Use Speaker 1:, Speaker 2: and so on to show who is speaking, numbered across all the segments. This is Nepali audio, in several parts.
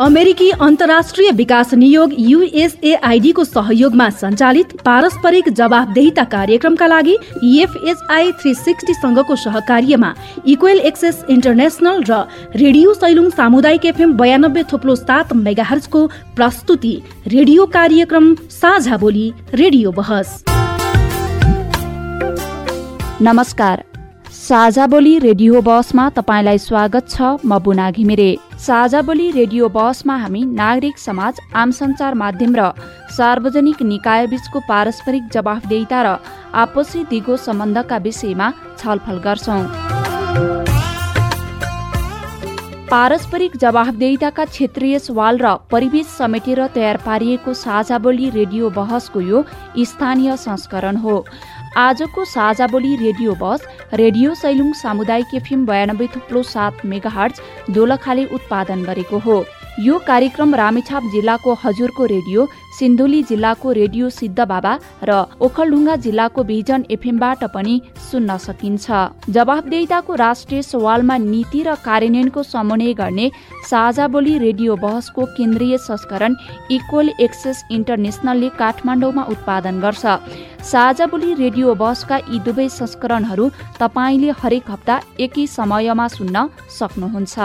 Speaker 1: अमेरिकी अन्तर्राष्ट्रिय विकास नियोग युएसएआइडीको सहयोगमा सञ्चालित पारस्परिक जवाबदेहिता कार्यक्रमका लागि इएफएचआई थ्री सिक्सटीसँगको सहकार्यमा इक्वेल एक्सेस इन्टरनेसनल र रेडियो सैलुङ सामुदायिक एफएम बयानब्बे थोप्लो सात मेगाहर्जको प्रस्तुति रेडियो कार्यक्रम साझा बोली रेडियो बहस।
Speaker 2: नमस्कार साझा बोली रेडियो बसमा तपाईँलाई स्वागत छ म बुना घिमिरे। साझा बोली रेडियो बसमा हामी नागरिक समाज आम सञ्चार माध्यम र सार्वजनिक निकायबीचको पारस्परिक जवाफदेहिता र आपसी दिगो सम्बन्धका विषयमा छलफल गर्छौं। पारस्परिक जवाफदेहिताका क्षेत्रीय सवाल र परिवेश समेटेर तयार पारिएको साझा बोली रेडियो बहसको यो स्थानीय संस्करण हो। आजको साझा बोली रेडियो बस रेडियो सैलुङ सामुदायिक एफएम बयानब्बे थुप्लो सात मेगाहर्ज दोलखाले उत्पादन गरेको हो। यो कार्यक्रम रामेछाप जिल्लाको हजुरको रेडियो सिन्धुली जिल्लाको रेडियो सिद्ध बाबा र ओखलढुङ्गा जिल्लाको भिजन एफएमबाट पनि सुन्न सकिन्छ। जवाफदेहिताको राष्ट्रिय सवालमा नीति र कार्यान्वयनको समन्वय गर्ने साझा बोली रेडियो बहसको केन्द्रीय संस्करण इक्वल एक्सेस इन्टरनेसनलले काठमाडौँमा उत्पादन गर्छ। साझा बोली रेडियो बहसका यी दुवै संस्करणहरू तपाईँले हरेक हप्ता एकै समयमा सुन्न सक्नुहुन्छ।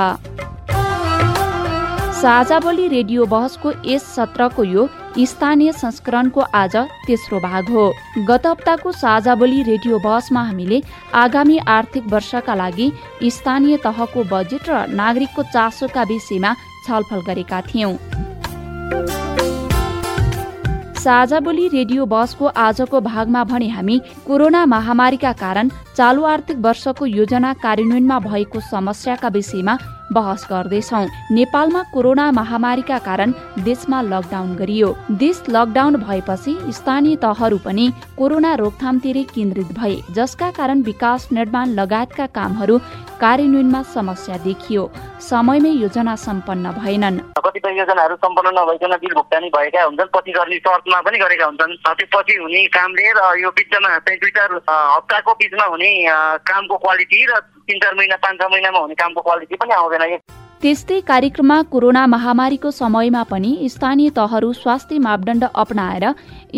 Speaker 2: साझा बोली रेडियो बहसको यस सत्रको यो स्थानीय संस्करणको आज तेस्रो भाग हो। गत हप्ताको साझा बोली रेडियो बहसमा हामीले आगामी आर्थिक वर्षका लागि स्थानीय तहको बजेट र नागरिकको चासोका विषयमा छलफल गरेका थियौं। साझा बोली रेडियो बसको आजको भागमा भने हामी कोरोना महामारीका कारण चालु आर्थिक वर्षको योजना कार्यान्वयनमा भएको समस्याका विषयमा बहस गर्दैछौ। नेपालमा कोरोना महामारीका कारण देशमा लकडाउन गरियो। देश लकडाउन भएपछि स्थानीय तहहरू पनि कोरोना रोकथामतिरै केन्द्रित भए जसका कारण विकास निर्माण लगायतका कामहरू कार्यान्वयनमा समस्या देखियो। समयमै योजना सम्पन्न भएनन्।
Speaker 3: कतिपय योजनाहरू सम्पन्न नभइकन बिल भुक्तानी भएका हुन्छन् पछि गर्ने शर्तमा पनि गरेका हुन्छन्। त्यो पछि हुने कामले र यो बिचमा चाहिँ दुई चार हप्ताको बिचमा हुने कामको क्वालिटी र तिन चार महिना पाँच छ महिनामा हुने कामको क्वालिटी पनि आउँदैन।
Speaker 2: त्यस्तै कार्यक्रममा कोरोना महामारीको समयमा पनि स्थानीय तहहरू स्वास्थ्य मापदण्ड अपनाएर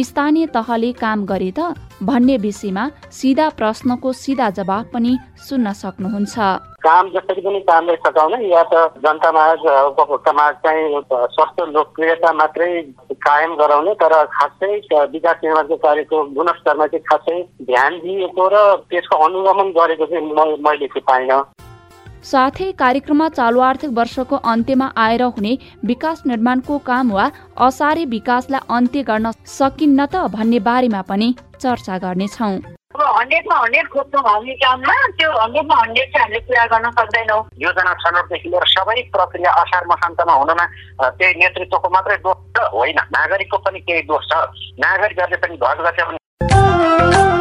Speaker 2: स्थानीय तहले काम गरे त भन्ने विषयमा सिधा प्रश्नको सिधा जवाब पनि सुन्न सक्नुहुन्छ।
Speaker 3: काम जसरी पनि कामलाई सघाउन या त जनतामाझ उपभोक्तामा चाहिँ स्वास्थ्य लोकप्रियता मात्रै कायम गराउने तर खासै विकास निर्माणको कार्यको गुणस्तरमा चाहिँ खासै ध्यान दिएको र त्यसको अनुगमन गरेको चाहिँ मैले चाहिँ पाइनँ।
Speaker 2: साथै कार्यक्रममा चालु आर्थिक वर्षको अन्त्यमा आएर हुने विकास निर्माणको काम वा असारे विकासलाई अन्त्य गर्न सकिन्न त भन्ने बारेमा पनि चर्चा गर्नेछौ।
Speaker 4: हन्ड्रेडमा हन्ड्रेड खोज्छौँ हामी काममा त्यो हन्ड्रेडमा हन्ड्रेड चाहिँ हामीले पुरा गर्न सक्दैनौँ।
Speaker 3: योजना छनौटदेखि लिएर सबै प्रक्रिया असार मसान्तमा हुनमा त्यही नेतृत्वको मात्रै दोष होइन। नागरिकको पनि केही दोष छ। नागरिकहरूले पनि घर गते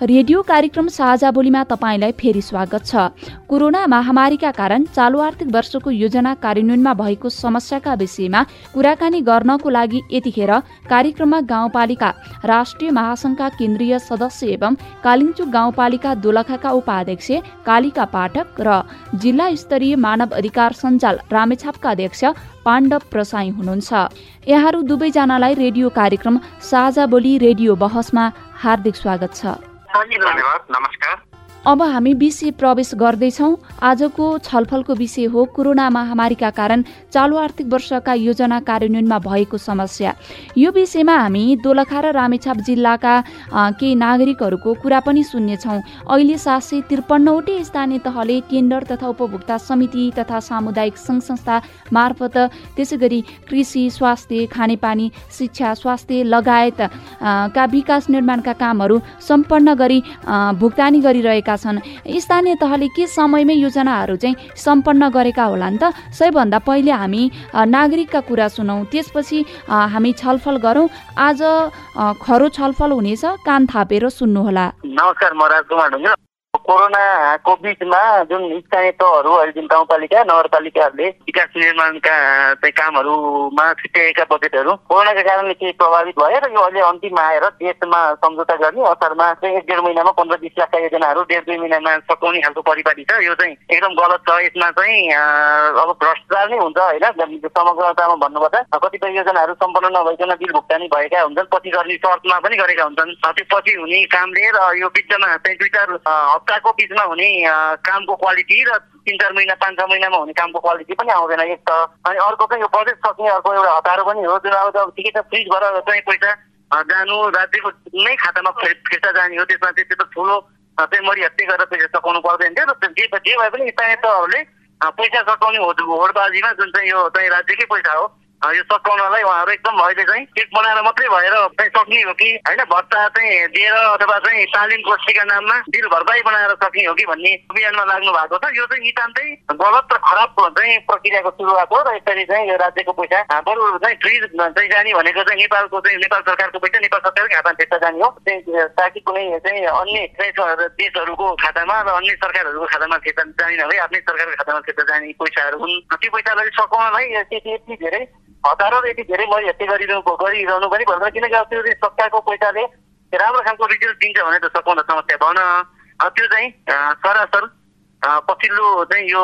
Speaker 2: रेडियो कार्यक्रम साझा बोलीमा तपाईँलाई फेरि स्वागत छ। कोरोना महामारीका कारण चालु आर्थिक वर्षको योजना कार्यान्वयनमा भएको समस्याका विषयमा कुराकानी गर्नको लागि यतिखेर कार्यक्रममा गाउँपालिका राष्ट्रिय महासंघका केन्द्रीय सदस्य एवं कालिङचुक गाउँपालिका दोलखाका उपाध्यक्ष कालिका पाठक र जिल्ला स्तरीय मानव अधिकार सञ्जाल रामेछापका अध्यक्ष पाण्डव प्रसाई हुनुहुन्छ। यहाँहरू दुवैजनालाई रेडियो कार्यक्रम साझा बोली रेडियो बहसमा हार्दिक स्वागत छ।
Speaker 3: धन्यवाद नमस्कार
Speaker 2: अब हामी विषय प्रवेश गर्दैछौ। आजको छलफलको विषय हो कोरोना महामारीका कारण चालु आर्थिक वर्षका योजना कार्यान्वयनमा भएको समस्या। यो विषयमा हामी दोलखा र रामेछाप जिल्लाका केही नागरिकहरूको कुरा पनि सुन्नेछौँ। अहिले सात सय त्रिपन्नवटै स्थानीय तहले टेन्डर तथा उपभोक्ता समिति तथा सामुदायिक सङ्घ संस्था मार्फत त्यसै गरी कृषि स्वास्थ्य खानेपानी शिक्षा स्वास्थ्य लगायत का विकास निर्माणका कामहरू सम्पन्न गरी भुक्तानी गरिरहेका छन्। स्थानीय तहले के समयमै योजनाहरू चाहिँ सम्पन्न गरेका होला नि त। सबैभन्दा पहिले हामी नागरिकका कुरा सुनौँ। त्यसपछि हामी छलफल गरौँ। आज खरो छलफल हुनेछ। कान थापेर सुन्नुहोला।
Speaker 5: नमस्कार म राजकुमार कोरोनाको बिचमा जुन स्थानीय तहहरू अहिले जुन गाउँपालिका नगरपालिकाहरूले विकास निर्माणका चाहिँ कामहरूमा छुट्याएका बजेटहरू कोरोनाका कारणले केही प्रभावित भयो र यो अहिले अन्तिममा आएर देशमा सम्झौता गर्ने असारमा चाहिँ एक डेढ महिनामा पन्ध्र बिस लाखका योजनाहरू डेढ दुई महिनामा सकाउने खालको परिपाटी छ यो चाहिँ एकदम गलत छ यसमा चाहिँ अब भ्रष्टाचार नै हुन्छ होइन समग्रतामा भन्नुपर्दा कतिपय योजनाहरू सम्पन्न नभइकन बिल भुक्तानी भएका हुन्छन् पछि गर्ने शर्तमा पनि गरेका हुन्छन् त्यो पछि हुने कामले र यो बिचमा चाहिँ दुई चार हप्ताको बिचमा हुने कामको क्वालिटी र तिन चार महिना पाँच छ महिनामा हुने कामको क्वालिटी पनि आउँदैन एक त। अनि अर्को चाहिँ यो बजेट सक्ने अर्को एउटा हतारो पनि हो जुन अब ठिकै छ फ्रिज भएर चाहिँ पैसा जानु राज्यको नै खातामा फिर्ता जाने हो त्यसमा चाहिँ त्यो ठुलो चाहिँ मरिहत्ते गरेर पैसा सघाउनु पर्दैन थियो। र जे जे भए पनि स्थानीय तहहरूले पैसा सकाउने होड होडबाजीमा जुन चाहिँ यो चाहिँ राज्यकै पैसा हो यो सकाउनलाई उहाँहरू एकदम अहिले चाहिँ सिट बनाएर मात्रै भएर चाहिँ सक्ने हो कि होइन भत्ता चाहिँ दिएर अथवा चाहिँ तालिम गोष्ठीका नाममा बिल भरपाई बनाएर सक्ने हो कि भन्ने अभियानमा लाग्नु भएको छ। यो चाहिँ नितान्तै गलत र खराब चाहिँ प्रक्रियाको सुरुवात हो र यसरी चाहिँ यो राज्यको पैसा बरु चाहिँ फ्रिज चाहिँ जाने भनेको चाहिँ नेपालको चाहिँ नेपाल सरकारको पैसा नेपाल सरकारकै खातामा फिर्ता जाने हो। ताकि कुनै चाहिँ अन्य देशहरूको खातामा र अन्य सरकारहरूको खातामा फिर्ता जाने नभए आफ्नै सरकारको खातामा फिर्ता जाने पैसाहरू हुन्। त्यो पैसालाई सकाउनलाई त्यति यति धेरै यति धेरै मरिहत्ते गरिरहनु गरिरहनु पनि पर्दैन किनकि अब त्यो सरकारको पैसाले राम्रो खालको रिजल्ट दिन्छ भने त सकाउन समस्या भएन त्यो चाहिँ सरासर पछिल्लो चाहिँ यो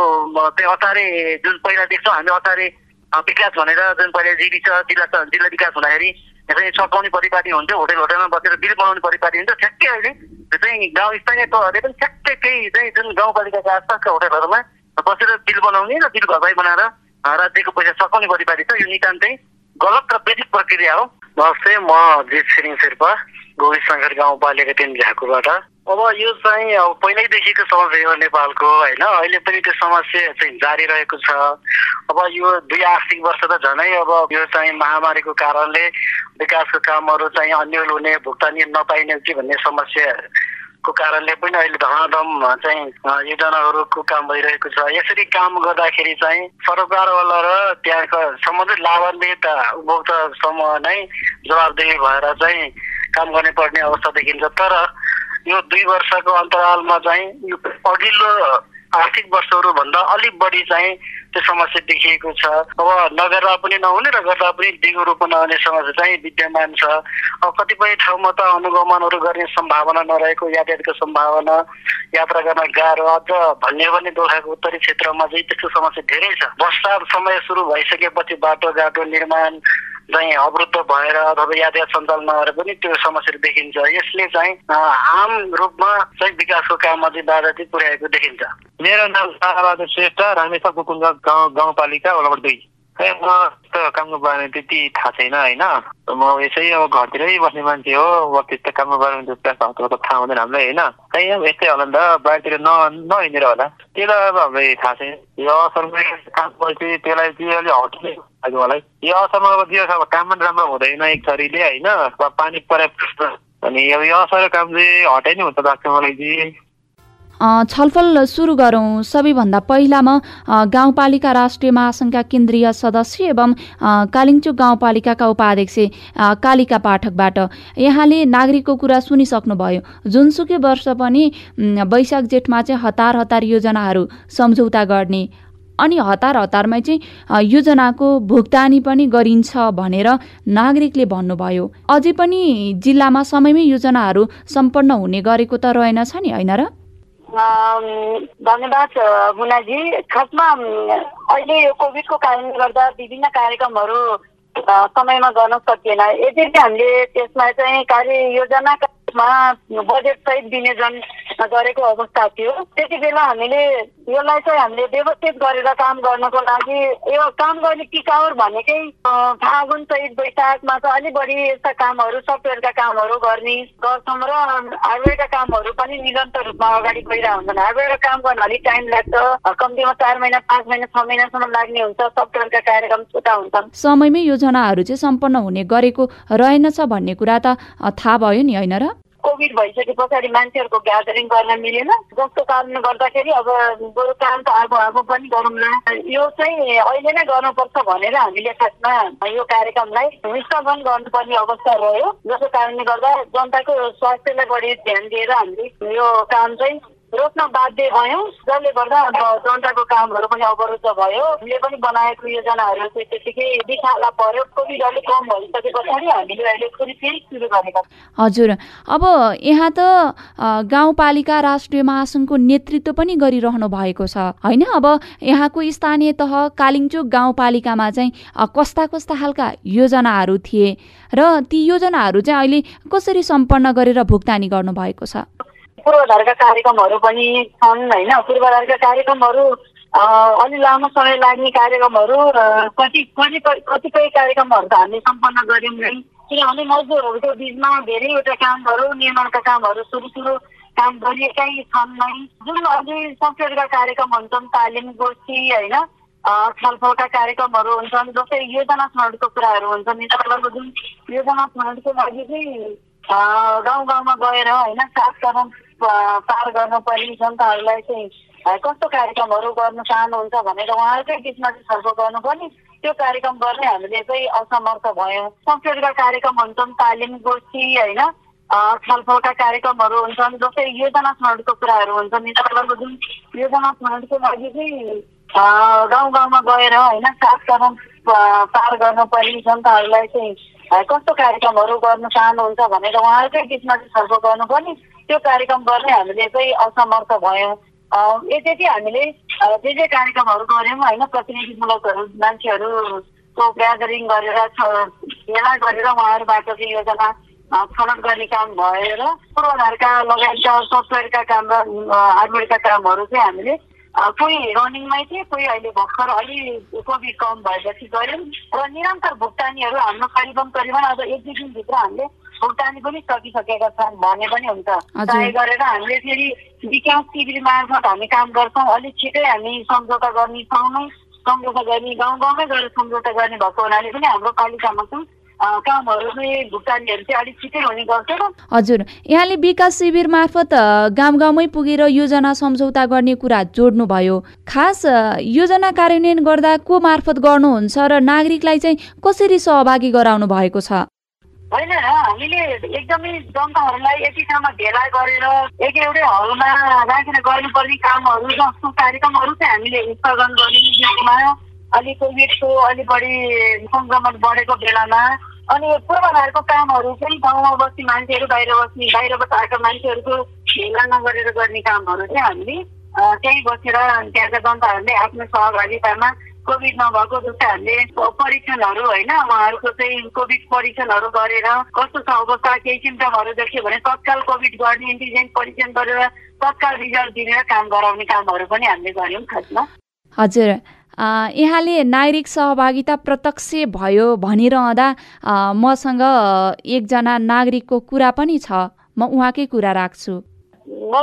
Speaker 5: चाहिँ असारे जुन पहिला देख्छौँ हामी असारे विकास भनेर जुन पहिला जिबी छ जिल्ला जिल्ला विकास हुँदाखेरि चाहिँ सकाउने परिपाटी हुन्थ्यो होटेल होटेलमा बसेर बिल बनाउने परिपाटी हुन्छ ठ्याक्कै अहिले चाहिँ गाउँ स्थानीय तहहरूले पनि ठ्याक्कै त्यही चाहिँ जुन गाउँपालिकाका आसपासका होटेलहरूमा बसेर बिल बनाउने र बिल घरबाई बनाएर राज्यको पैसा सकाउने परिपाटी छ। यो नितान्तै गलत र बेसिक प्रक्रिया हो।
Speaker 6: नमस्ते म जित सिरिङ शेर्पा गोविन्द शङ्कर गाउँपालिका तिन झाकुबाट। अब यो चाहिँ अब पहिल्यैदेखिको समस्या हो नेपालको होइन? अहिले पनि त्यो समस्या चाहिँ जारी रहेको छ। अब यो दुई आर्थिक वर्ष त झनै अब यो चाहिँ महामारीको कारणले विकासको कामहरू चाहिँ अन्यल हुने भुक्तानी नपाइने कि भन्ने समस्या को कारणले पनि अहिले धमाधम चाहिँ योजनाहरूको काम भइरहेको छ। यसरी काम गर्दाखेरि चाहिँ सरकारवाला र त्यहाँका सम्बन्धित लाभान्वित उपभोक्ता समूह नै जवाबदेही भएर चाहिँ काम गर्ने पर्ने अवस्था देखिन्छ। तर यो दुई वर्षको अन्तरालमा चाहिँ अघिल्लो आर्थिक वर्षहरूभन्दा अलिक बढी चाहिँ त्यो समस्या देखिएको छ। अब नगर्दा पनि नहुने र गर्दा पनि दिगो रूपमा नहुने समस्या चाहिँ विद्यमान छ। अब कतिपय ठाउँमा त अनुगमनहरू गर्ने सम्भावना नरहेको यातायातको सम्भावना यात्रा गर्न गाह्रो अझ भन्ने भने दोखाको उत्तरी क्षेत्रमा चाहिँ त्यस्तो समस्या धेरै छ। वर्षा समय सुरु भइसकेपछि बाटोघाटो निर्माण चाहिँ अवरुद्ध भएर अथवा यातायात सञ्चालन नभएर पनि त्यो समस्याहरू देखिन्छ। यसले चाहिँ आम रूपमा चाहिँ विकासको काममा चाहिँ बाधा चाहिँ पुर्याएको देखिन्छ।
Speaker 7: मेरो नाम ताराबहादुर श्रेष्ठ रामेश्वर कुकुङ्ग गाउँ गाउँपालिका वडाबाट दुई। खै म त कामको बारेमा त्यति थाहा छैन होइन? म यसै अब घरतिरै बस्ने मान्छे हो अब त्यस्तो कामको बारेमा त्यस्तो हतपत थाहा हुँदैन हामीलाई होइन? खै अब यस्तै होला नि त बाहिरतिर न नहिँडेर होला। त्यसलाई अब हामीलाई थाहा छैन। यो असरमा काम त्यसलाई चाहिँ अलिक हट्ने लाग्यो मलाई यो असरमा अब त्यो अब काम पनि राम्रो हुँदैन एक थरीले होइन पानी पर्याप्त अनि अब यो असर काम चाहिँ हटाइ नै हुन्छ लाग्छ मलाई चाहिँ
Speaker 2: छलफल सुरु गरौँ। सबैभन्दा पहिलामा गाउँपालिका राष्ट्रिय महासङ्घका केन्द्रीय सदस्य एवं कालिङचोक गाउँपालिकाका उपाध्यक्ष कालिका पाठकबाट। यहाँले नागरिकको कुरा सुनिसक्नुभयो। जुनसुकै वर्ष पनि वैशाख जेठमा चाहिँ हतार हतार योजनाहरू सम्झौता गर्ने अनि हतार हतारमै चाहिँ योजनाको भुक्तानी पनि गरिन्छ भनेर नागरिकले भन्नुभयो। अझै पनि जिल्लामा समयमै योजनाहरू सम्पन्न हुने गरेको त रहेनछ नि होइन र?
Speaker 4: धन्यवाद मुनाजी। खासमा अहिले यो कोभिडको कारणले गर्दा विभिन्न कार्यक्रमहरू समयमा गर्न सकिएन। यद्यपि हामीले त्यसमा चाहिँ कार्य योजनामा बजेट सहित विनियोजन गरेको अवस्था थियो त्यति बेला हामीले यसलाई चाहिँ हामीले व्यवस्थित गरेर काम गर्नको लागि यो काम गर्ने टिकाउर भनेकै फागुन सहित वैशाखमा चाहिँ अलिक बढी यस्ता कामहरू सफ्टवेयरका कामहरू गर्ने गर्छौँ र हार्डवेयरका कामहरू पनि निरन्तर रूपमा अगाडि गइरहेको हुन्छन् हार्डवेयरका काम गर्न अलिक टाइम लाग्छ कम्तीमा चार महिना पाँच महिना छ महिनासम्म लाग्ने हुन्छ सफ्टवेयरका कार्यक्रम छुट्टा हुन्छन्
Speaker 2: समयमै योजनाहरू चाहिँ सम्पन्न हुने गरेको रहेनछ भन्ने कुरा त थाहा भयो नि होइन र
Speaker 4: कोभिड भइसके पछाडि मान्छेहरूको ग्यादरिङ गर्न मिलेन। जसको कारणले गर्दाखेरि अब बरु काम त आगो आगो पनि गरौँला। यो चाहिँ अहिले नै गर्नुपर्छ भनेर हामीले खासमा यो कार्यक्रमलाई स्थगन गर्नुपर्ने अवस्था रह्यो। जसको कारणले गर्दा जनताको स्वास्थ्यलाई बढी ध्यान दिएर हामीले यो काम चाहिँ रोक्न बाध्य भयौँ। जसले गर्दा जनताको कामहरू पनि अवरुद्ध भयो। हामीले पनि बनाएको योजनाहरू चाहिँ त्यतिकै बिछाला पर्यो। कोभिड अलिक कम भइसके पछाडि हामीले अहिले फेरि फेरि सुरु गरेका
Speaker 2: हजुर। अब यहाँ त गाउँपालिका राष्ट्रिय महासङ्घको नेतृत्व पनि गरिरहनु भएको छ। होइन? अब यहाँको स्थानीय तह कालिङचोक गाउँपालिकामा चाहिँ कस्ता कस्ता खालका योजनाहरू थिए? र ती योजनाहरू चाहिँ अहिले कसरी सम्पन्न गरेर भुक्तानी गर्नुभएको छ?
Speaker 4: पूर्वाधारका कार्यक्रमहरू पनि छन् होइन? पूर्वाधारका कार्यक्रमहरू अलि लामो समय लाग्ने कार्यक्रमहरू कति कतिपय कतिपय कार्यक्रमहरू त हामीले सम्पन्न गऱ्यौँ नै। किनभने मजदुरहरूको बिचमा धेरैवटा कामहरू निर्माणका कामहरू सुरु सुरु काम गरिएकै छन् नै। जुन अझै सफ्टवेयरका कार्यक्रम हुन्छन् तालिम गोष्ठी होइन? छलफलका कार्यक्रमहरू हुन्छन् जस्तै योजना छनौटको कुराहरू हुन्छन्। जुन योजना छनौटको लागि चाहिँ गाउँ गाउँमा गएर होइन सात कदम पार गर्नुपर्ने जनताहरूलाई चाहिँ कस्तो कार्यक्रमहरू गर्न चाहनुहुन्छ भनेर उहाँहरूकै बिचमा चाहिँ छलफल गर्नुपर्ने। त्यो कार्यक्रम गर्ने हामीले चाहिँ असमर्थ भयौँ। संस्कृतिका कार्यक्रम हुन्छन् तालिम गोष्ठी होइन छलफलका कार्यक्रमहरू हुन्छन् जस्तै योजना छनौटको कुराहरू हुन्छन्। यिनीहरूको जुन योजना छनौटको लागि चाहिँ गाउँ गाउँमा गएर होइन सात कदम पार गर्नुपर्ने जनताहरूलाई चाहिँ कस्तो कार्यक्रमहरू गर्न चाहनुहुन्छ भनेर उहाँहरूकै बिचमा चाहिँ छलफल गर्नुपर्ने त्यो कार्यक्रम गर्ने हामीले चाहिँ असमर्थ भयौँ। यति हामीले जे जे कार्यक्रमहरू गऱ्यौँ होइन प्रतिनिधिमूलकहरू मान्छेहरूको ग्यादरिङ गरेर भेला गरेर उहाँहरूबाट चाहिँ योजना छनौट गर्ने काम भएर पूर्वाधारका लगायतका सफ्टवेयरका काम र हार्डवेयरका कामहरू चाहिँ हामीले कोही रनिङमै थिए कोही अहिले भर्खर अलि कोभिड कम भएपछि गऱ्यौँ। र निरन्तर भुक्तानीहरू हाम्रो करिबन करिबन अब एक दुई दिनभित्र हामीले भुक्तानी पनि सकिसकेका छन् भने पनि हुन्छ। ट्राई गरेर हामीले फेरि विकास शिविर मार्फत हामी काम गर्छौँ अलिक छिटै हामी सम्झौता गर्ने ठाउँमै सम्झौता गर्ने गाउँ गाउँमै गएर सम्झौता गर्ने भएको हुनाले पनि हाम्रो पालिकामा चाहिँ
Speaker 2: हजुर यहाँले विकास शिविर मार्फत गाउँ गाउँमै पुगेर योजना सम्झौता गर्ने कुरा जोड्नुभयो। खास योजना कार्यान्वयन गर्दा को मार्फत गर्नुहुन्छ र नागरिकलाई चाहिँ कसरी सहभागी गराउनु भएको छ?
Speaker 4: होइन हामीले एकदमै जनताहरूलाई एकै ठाउँमा भेला गरेर एक एउटै हलमा राखेर गर्नुपर्ने कामहरू जस्तो कार्यक्रमहरू चाहिँ हामीले स्थगन गरिदिएकोमा अलि कोभिडको अलि बढी सङ्क्रमण बढेको बेलामा अनि पूर्वाधारको कामहरू चाहिँ गाउँमा बस्ने मान्छेहरू बाहिर बस्ने बाहिरबाट आएका मान्छेहरूको भेला नगरेर गर्ने कामहरू चाहिँ हामीले त्यहीँ बसेर त्यहाँका जनताहरूले आफ्नो सहभागितामा कोभिड नभएको जस्तै हामीले परीक्षणहरू होइन उहाँहरूको चाहिँ कोभिड परीक्षणहरू गरेर कस्तो छ अवस्था केही सिम्टमहरू देख्यो भने तत्काल कोभिड गर्ने एन्टिजेन परीक्षण गरेर तत्काल रिजल्ट दिने काम गराउने कामहरू पनि हामीले गऱ्यौँ खासमा।
Speaker 2: हजुर। यहाँले नागरिक सहभागिता प्रत्यक्ष भयो भनिरहँदा मसँग एकजना नागरिकको कुरा पनि छ। म उहाँकै कुरा राख्छु।
Speaker 3: म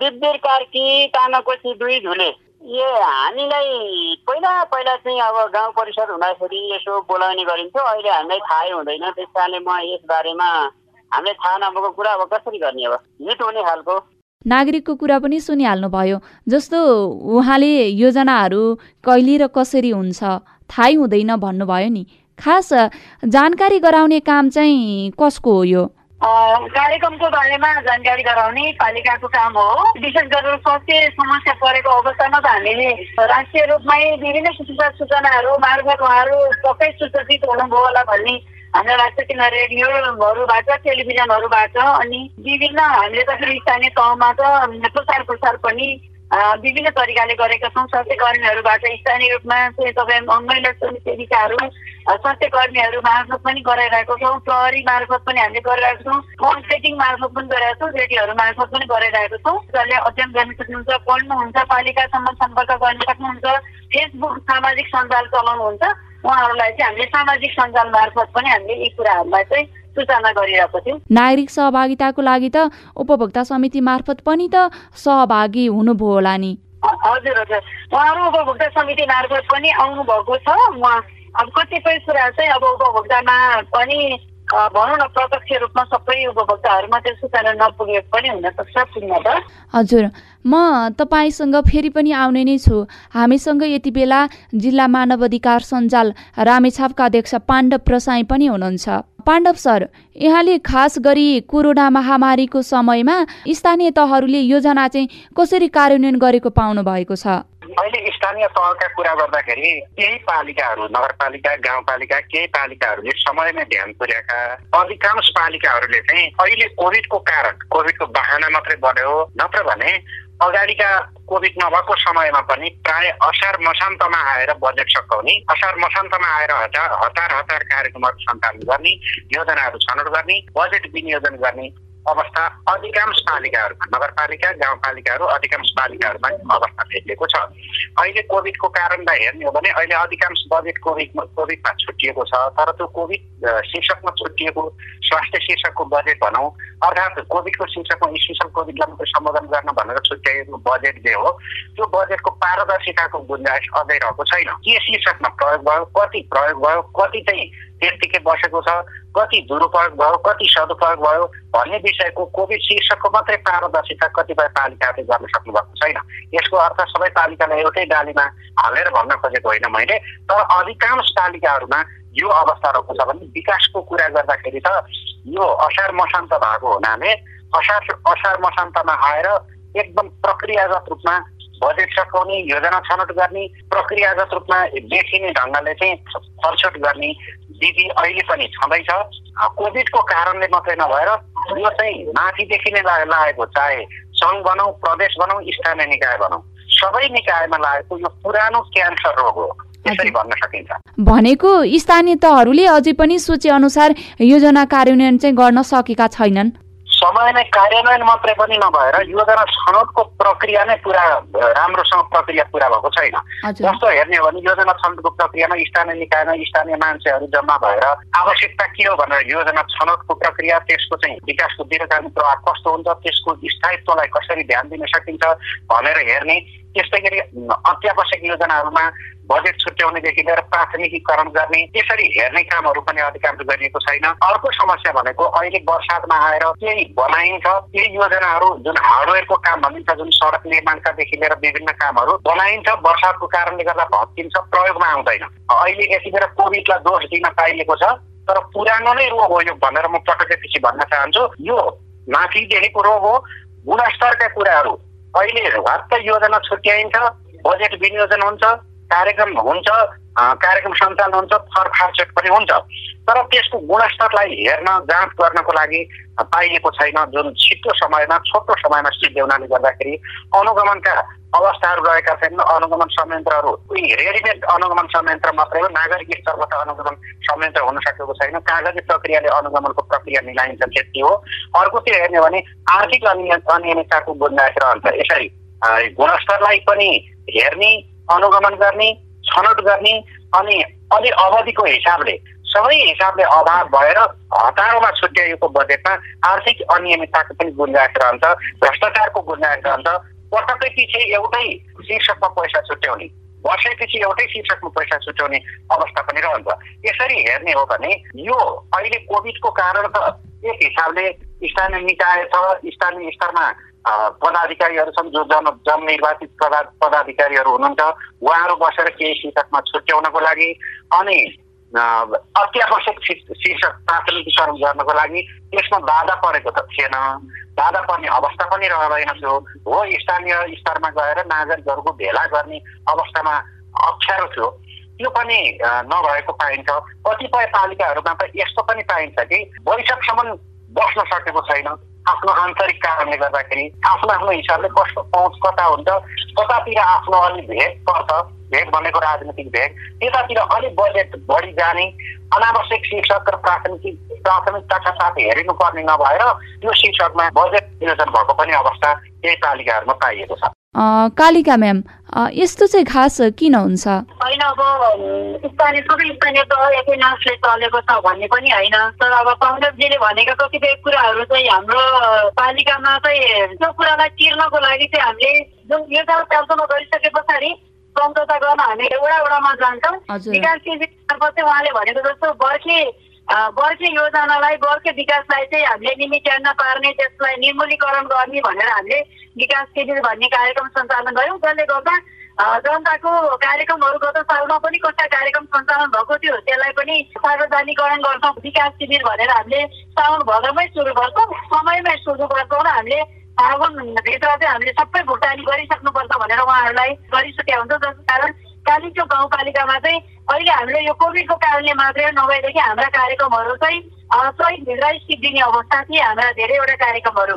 Speaker 3: दिव्य कार्की दुई झुले ए हामीलाई पहिला पहिला चाहिँ अब गाउँ परिषद हुँदाखेरि यसो बोलाउने गरिन्थ्यो। अहिले हामीलाई थाहै हुँदैन। त्यस कारणले म यस बारेमा हामीले थाहा नभएको कुरा अब कसरी गर्ने अब? हिट हुने खालको।
Speaker 2: नागरिकको कुरा पनि सुनिहाल्नुभयो। जस्तो उहाँले योजनाहरू कहिले र कसरी हुन्छ थाहै हुँदैन भन्नुभयो नि। खास जानकारी गराउने काम चाहिँ कसको हो यो?
Speaker 4: कार्यक्रमको बारेमा जानकारी गराउने पालिकाको काम हो। विशेष गरेर स्वास्थ्य समस्या परेको अवस्थामा त हामीले राष्ट्रिय रूपमै विभिन्न किसिमका सूचनाहरू मार्फत उहाँहरू सबै सुसज्जित हुनुभयो होला भन्ने हामीलाई लाग्छ किन रेडियोहरूबाट टेलिभिजनहरूबाट अनि विभिन्न हामीले त फेरि स्थानीय तहमा त प्रचार प्रसार पनि विभिन्न तरिकाले गरेका छौँ। स्वास्थ्य कर्मीहरूबाट स्थानीय रूपमा चाहिँ तपाईँ महिला सेविकाहरू स्वास्थ्य कर्मीहरू मार्फत पनि गराइरहेको छौँ। प्रहरी मार्फत पनि हामीले गरिरहेको छौँ। फोन सेटिङ मार्फत पनि गरिरहेको छौँ। रेडियोहरू मार्फत पनि गरिरहेको छौँ। जसले अध्ययन गर्न सक्नुहुन्छ पढ्नुहुन्छ पालिकासम्म सम्पर्क गर्न सक्नुहुन्छ। फेसबुक सामाजिक सञ्जाल चलाउनुहुन्छ। उहाँहरूलाई चाहिँ हामीले सामाजिक सञ्जाल मार्फत पनि हामीले यी कुराहरूलाई चाहिँ सूचना गरिरहेको थियौँ।
Speaker 2: नागरिक सहभागिताको लागि त उपभोक्ता समिति मार्फत पनि त सहभागी हुनुभयो होला नि।
Speaker 4: हजुर हजुर। उहाँहरू उपभोक्ता समिति मार्फत पनि आउनु भएको छ। उहाँ अब कतिपय कुरा चाहिँ अब उपभोक्तामा पनि भनौँ न प्रत्यक्ष रूपमा सबै उपभोक्ताहरूमा त्यो सूचना नपुगे पनि हुन सक्छ। पुग्न त
Speaker 2: हजुर। म तपाईँसँग फेरि पनि आउने नै छु। हामीसँग यति बेला जिल्ला मानव अधिकार सञ्जाल रामेछापका अध्यक्ष पाण्डव प्रसाई पनि हुनुहुन्छ। पाण्डव सर यहाँले खास गरी कोरोना महामारीको समयमा स्थानीय तहहरूले योजना चाहिँ कसरी कार्यान्वयन गरेको पाउनु भएको छ?
Speaker 8: अहिले स्थानीय तहका कुरा गर्दाखेरि केही पालिकाहरू नगरपालिका गाउँपालिका केही पालिकाहरूले समयमै ध्यान पुर्याएका अधिकांश पालिकाहरूले चाहिँ अहिले कोभिडको कारण कोभिडको बाहना मात्रै बढ्यो। नत्र भने अगाडिका कोभिड नभएको समयमा पनि प्राय असार मसान्तमा आएर बजेट सकाउने असार मसान्तमा आएर हतार हतार हतार कार्यक्रमहरू सञ्चालन गर्ने योजनाहरू छनौट गर्ने बजेट विनियोजन गर्ने अवस्था अधिकांश पालिकाहरूमा नगरपालिका गाउँपालिकाहरू अधिकांश पालिकाहरूमा अवस्था भेटिएको छ। अहिले कोभिडको कारणलाई हेर्ने हो भने अहिले अधिकांश बजेट कोभिड कोभिडमा छुट्टिएको छ तर त्यो कोभिड शीर्षकमा छुट्टिएको स्वास्थ्य शीर्षकको बजेट भनौँ अर्थात् कोभिडको शीर्षकमा स्पेसल कोभिडलाई मात्रै सम्बोधन गर्न भनेर छुट्याएको बजेट जे हो त्यो बजेटको पारदर्शिताको गुन्जाइस अझै रहेको छैन। के शीर्षकमा प्रयोग भयो कति प्रयोग भयो कति चाहिँ त्यत्तिकै बसेको छ कति दुरुपयोग भयो कति सदुपयोग भयो भन्ने विषयको कोभिड शीर्षकको मात्रै पारदर्शिता कतिपय पालिकाहरूले गर्न सक्नु भएको छैन। यसको अर्थ सबै पालिकालाई एउटै डालीमा हालेर भन्न खोजेको होइन मैले तर अधिकांश पालिकाहरूमा यो अवस्था रहेको छ भने विकासको कुरा गर्दाखेरि त यो असार मसान्त भएको हुनाले असार असार मसान्तमा आएर एकदम प्रक्रियागत रूपमा बजेट सकाउने योजना छनौट गर्ने प्रक्रियागत रूपमा देखिने ढङ्गले चाहिँ छलछट गर्ने विधि अहिले पनि छँदैछ। कोभिडको कारणले मात्रै नभएर यो चाहिँ माथिदेखि नै लागेको चाहे सङ्घ भनौँ प्रदेश भनौँ स्थानीय निकाय भनौँ सबै निकायमा लागेको यो पुरानो क्यान्सर रोग हो। यसरी भन्न सकिन्छ।
Speaker 2: भनेको स्थानीय तहहरूले अझै पनि सोचे अनुसार योजना कार्यान्वयन चाहिँ गर्न सकेका छैनन्।
Speaker 8: समयमै कार्यान्वयन मात्रै पनि नभएर योजना छनौटको प्रक्रिया नै पुरा राम्रोसँग प्रक्रिया पुरा भएको छैन। जस्तो हेर्ने हो भने योजना छनौटको प्रक्रियामा स्थानीय निकायमा स्थानीय मान्छेहरू जम्मा भएर आवश्यकता के हो भनेर योजना छनौटको प्रक्रिया त्यसको चाहिँ विकासको दीर्घकालीन प्रभाव कस्तो हुन्छ त्यसको स्थायित्वलाई कसरी ध्यान दिन सकिन्छ भनेर हेर्ने त्यस्तै गरी अत्यावश्यक योजनाहरूमा बजेट छुट्याउनेदेखि लिएर प्राथमिकीकरण गर्ने त्यसरी हेर्ने कामहरू पनि अधिकांश गरिएको छैन। अर्को समस्या भनेको अहिले बर्सातमा आएर केही बनाइन्छ केही योजनाहरू जुन हार्डवेयरको काम भनिन्छ जुन सडक निर्माणकादेखि लिएर विभिन्न कामहरू बनाइन्छ बर्सातको कारणले गर्दा भत्किन्छ प्रयोगमा आउँदैन। अहिले यति कोभिडलाई दोष दिन पाइएको छ तर पुरानो नै रोग हो यो भनेर म पटकैपछि भन्न चाहन्छु। यो माथिदेखिको रोग हो गुणस्तरका कुराहरू। अहिले हत्त योजना छुट्याइन्छ बजेट विनियोजन हुन्छ कार्यक्रम हुन्छ कार्यक्रम सञ्चालन हुन्छ फरफारचेट पनि हुन्छ। तर त्यसको गुणस्तरलाई हेर्न जाँच गर्नको लागि पाइएको छैन। जुन छिटो समयमा छोटो समयमा सिद्ध्याउनाले गर्दाखेरि अनुगमनका अवस्थाहरू रहेका छैनन् अनुगमन संयन्त्रहरू रेडिमेड अनुगमन संयन्त्र मात्रै हो। नागरिक स्तरबाट अनुगमन संयन्त्र हुन सकेको छैन। कागजी प्रक्रियाले अनुगमनको प्रक्रिया मिलाइन्छ त्यति हो। अर्कोतिर हेर्ने भने आर्थिक अनियमितताको गुन्जाइस रहन्छ। यसरी गुणस्तरलाई पनि हेर्ने अनुगमन गर्ने छनौट गर्ने अनि अलि अवधिको हिसाबले सबै हिसाबले अभाव भएर हतारोमा छुट्याइएको बजेटमा आर्थिक अनियमितताको पनि गुन्जाइस रहन्छ भ्रष्टाचारको गुन्जाइस रहन्छ। पटक्कै पछि एउटै शीर्षकमा पैसा छुट्याउने वर्षैपछि एउटै शीर्षकमा पैसा छुट्याउने अवस्था पनि रहन्छ। यसरी हेर्ने हो भने यो अहिले कोभिडको कारण त एक हिसाबले स्थानीय निकाय छ स्थानीय स्तरमा पदाधिकारीहरू छन् जो जन जननिर्वाचित पदा पदाधिकारीहरू हुनुहुन्छ उहाँहरू बसेर केही शीर्षकमा छुट्याउनको लागि अनि अत्यावश्यक शीर्षक प्राथमिकीकरण गर्नको लागि त्यसमा बाधा परेको त थिएन। बाधा पर्ने अवस्था पनि रहँदैन थियो। हो स्थानीय स्तरमा गएर नागरिकहरूको भेला गर्ने अवस्थामा अप्ठ्यारो थियो। त्यो पनि नभएको पाइन्छ। कतिपय पालिकाहरूमा त यस्तो पनि पाइन्छ कि बैठकसम्म बस्न सकेको छैन। आफ्नो आन्तरिक कारणले गर्दाखेरि आफ्नो आफ्नो हिसाबले कस्तो पहुँच कता हुन्छ कतातिर आफ्नो अलिक भेग पर्छ भेग भनेको राजनीतिक भेग त्यतातिर अलिक बजेट बढी जाने अनावश्यक शीर्षक र प्राथमिक प्राथमिकताका साथ हेरिनुपर्ने नभएर त्यो शीर्षकमा बजेट नियोजन भएको पनि अवस्था केही पालिकाहरूमा पाइएको छ।
Speaker 2: कालिका म्याम यस्तो चाहिँ खास किन हुन्छ?
Speaker 4: होइन अब स्थानीय सबै स्थानीय तह एकै नाचले चलेको छ भन्ने पनि होइन। तर अब कङ्ग्रेसजीले भनेका कतिपय कुराहरू चाहिँ हाम्रो पालिकामा चाहिँ त्यो कुरालाई तिर्नको लागि चाहिँ हामीले जुन योजना तर्जुमा गरिसके पछाडि सम्झौता गर्न हामी एउटा एउटामा जान्छौँ। विकास केन्द्रको चाहिँ उहाँले भनेको जस्तो बर्खे वर्षे योजनालाई वर्षे विकासलाई चाहिँ हामीले निमिट्यान्न पार्ने त्यसलाई निर्मूलीकरण गर्ने भनेर हामीले विकास शिविर भन्ने कार्यक्रम सञ्चालन गऱ्यौँ जसले गर्दा जनताको कार्यक्रमहरू गत सालमा पनि कस्ता कार्यक्रम सञ्चालन भएको थियो त्यसलाई पनि सार्वजनिकरण गर्छौँ। विकास शिविर भनेर हामीले साउन भदौमै सुरु गर्छौँ। समयमै सुरु गर्छौँ र हामीले फागुनभित्र चाहिँ हामीले सबै भुक्तानी गरिसक्नुपर्छ भनेर उहाँहरूलाई गरिसकेका हुन्छ जसको कारण कालिचोक गाउँपालिकामा चाहिँ अहिले हामीले यो कोभिडको कारणले मात्रै नभएदेखि हाम्रा कार्यक्रमहरू चाहिँ सही भित्रै सिद्धिने अवस्था थिए हाम्रा धेरैवटा कार्यक्रमहरू।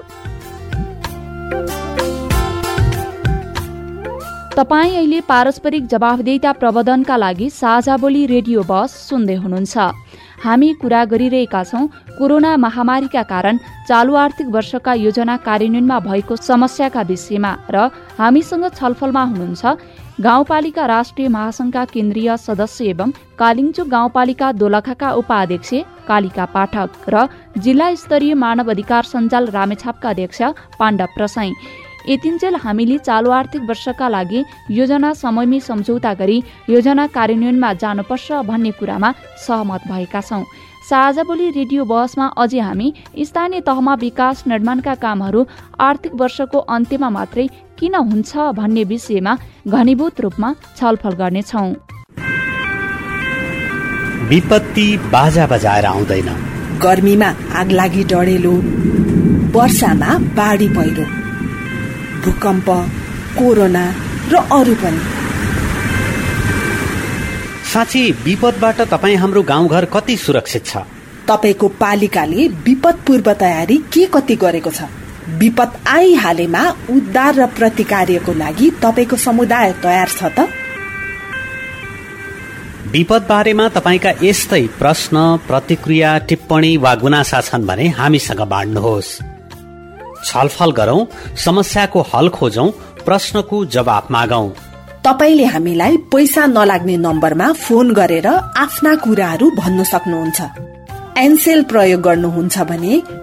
Speaker 2: तपाईँ अहिले पारस्परिक जवाफदेता प्रबन्धनका लागि साझा बोली रेडियो बस सुन्दै हुनुहुन्छ। हामी कुरा गरिरहेका छौँ कोरोना महामारीका कारण चालु आर्थिक वर्षका योजना कार्यान्वयनमा भएको समस्याका विषयमा र हामीसँग छलफलमा हुनुहुन्छ गाउँपालिका राष्ट्रिय महासंघका केन्द्रीय सदस्य एवं कालिङचोक गाउँपालिका दोलखाका उपाध्यक्ष कालिका पाठक र जिल्ला स्तरीय मानव अधिकार सञ्जाल रामेछापका अध्यक्ष पाण्डव प्रसाई। यतिन्जेल हामीले चालु आर्थिक वर्षका लागि योजना समयमै सम्झौता गरी योजना कार्यान्वयनमा जानुपर्छ भन्ने कुरामा सहमत भएका छौं। साझा बोली रेडियो बहसमा अझै हामी स्थानीय तहमा विकास निर्माणका कामहरू आर्थिक वर्षको अन्त्यमा मात्रै किन हुन्छ भन्ने विषयमा घनीभूत रूपमा छलफल गर्नेछौ।
Speaker 9: विपत्ति बाजा बजाएर आउँदैन।
Speaker 1: गर्मीमा आगलागी डढेलो वर्षामा बाढी पहिरो भूकम्प कोरोना र अरू पनि।
Speaker 9: साँच्ची विपदबाट तपाईँ हाम्रो गाउँघर कति सुरक्षित छ?
Speaker 1: तपाईँको पालिकाले विपद पूर्व तयारी के कति गरेको छ? विपद आइहालेमा उद्धार र प्रतिकार्यको लागि तपाईँको समुदाय तयार छ त?
Speaker 9: विपद बारेमा तपाईँका यस्तै प्रश्न प्रतिक्रिया टिप्पणी वा गुनासा छन् भने हामीसँग बाँड्नुहोस्। छलफल गरौं समस्याको हल खोजौं प्रश्नको जवाब मागौं।
Speaker 1: तपाईँले हामीलाई पैसा नलाग्ने नम्बरमा फोन गरेर आफ्ना कुराहरू भन्न सक्नुहुन्छ। एनसेल प्रयोग गर्नुहुन्छ भने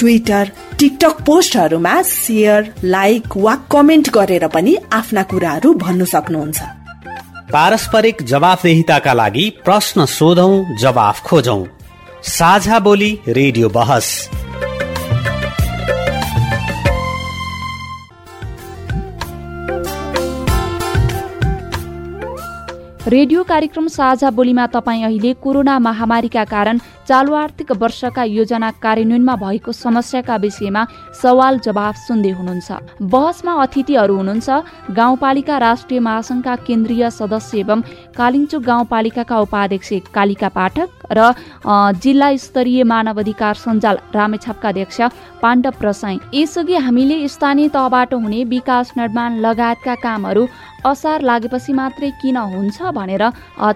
Speaker 1: ट्विटर टिकटक पोस्टहरूमा सेयर लाइक वा कमेन्ट गरेर पनि आफ्ना कुराहरू भन्नु सक्नुहुन्छ।
Speaker 9: पारस्परिक जवाफदेहिताका लागि प्रश्न सोधौं जवाफ खोजौं। साझा बोली रेडियो बहस।
Speaker 2: रेडियो कार्यक्रम साझा बोलीमा तपाईँ अहिले कोरोना महामारीका कारण चालु आर्थिक वर्षका योजना कार्यान्वयनमा भएको समस्याका विषयमा सवाल जवाफ सुन्दै हुनुहुन्छ। बहसमा अतिथिहरू हुनुहुन्छ। गाउँपालिका राष्ट्रिय महासंघका केन्द्रीय सदस्य एवं कालिङचोक गाउँपालिकाका उपाध्यक्ष कालिका पाठक र जिल्ला स्तरीय मानव अधिकार सञ्जाल रामेछापका अध्यक्ष पाण्डव प्रसाई। यसअघि हामीले स्थानीय तहबाट हुने विकास निर्माण लगायतका कामहरू असार लागेपछि मात्रै किन हुन्छ भनेर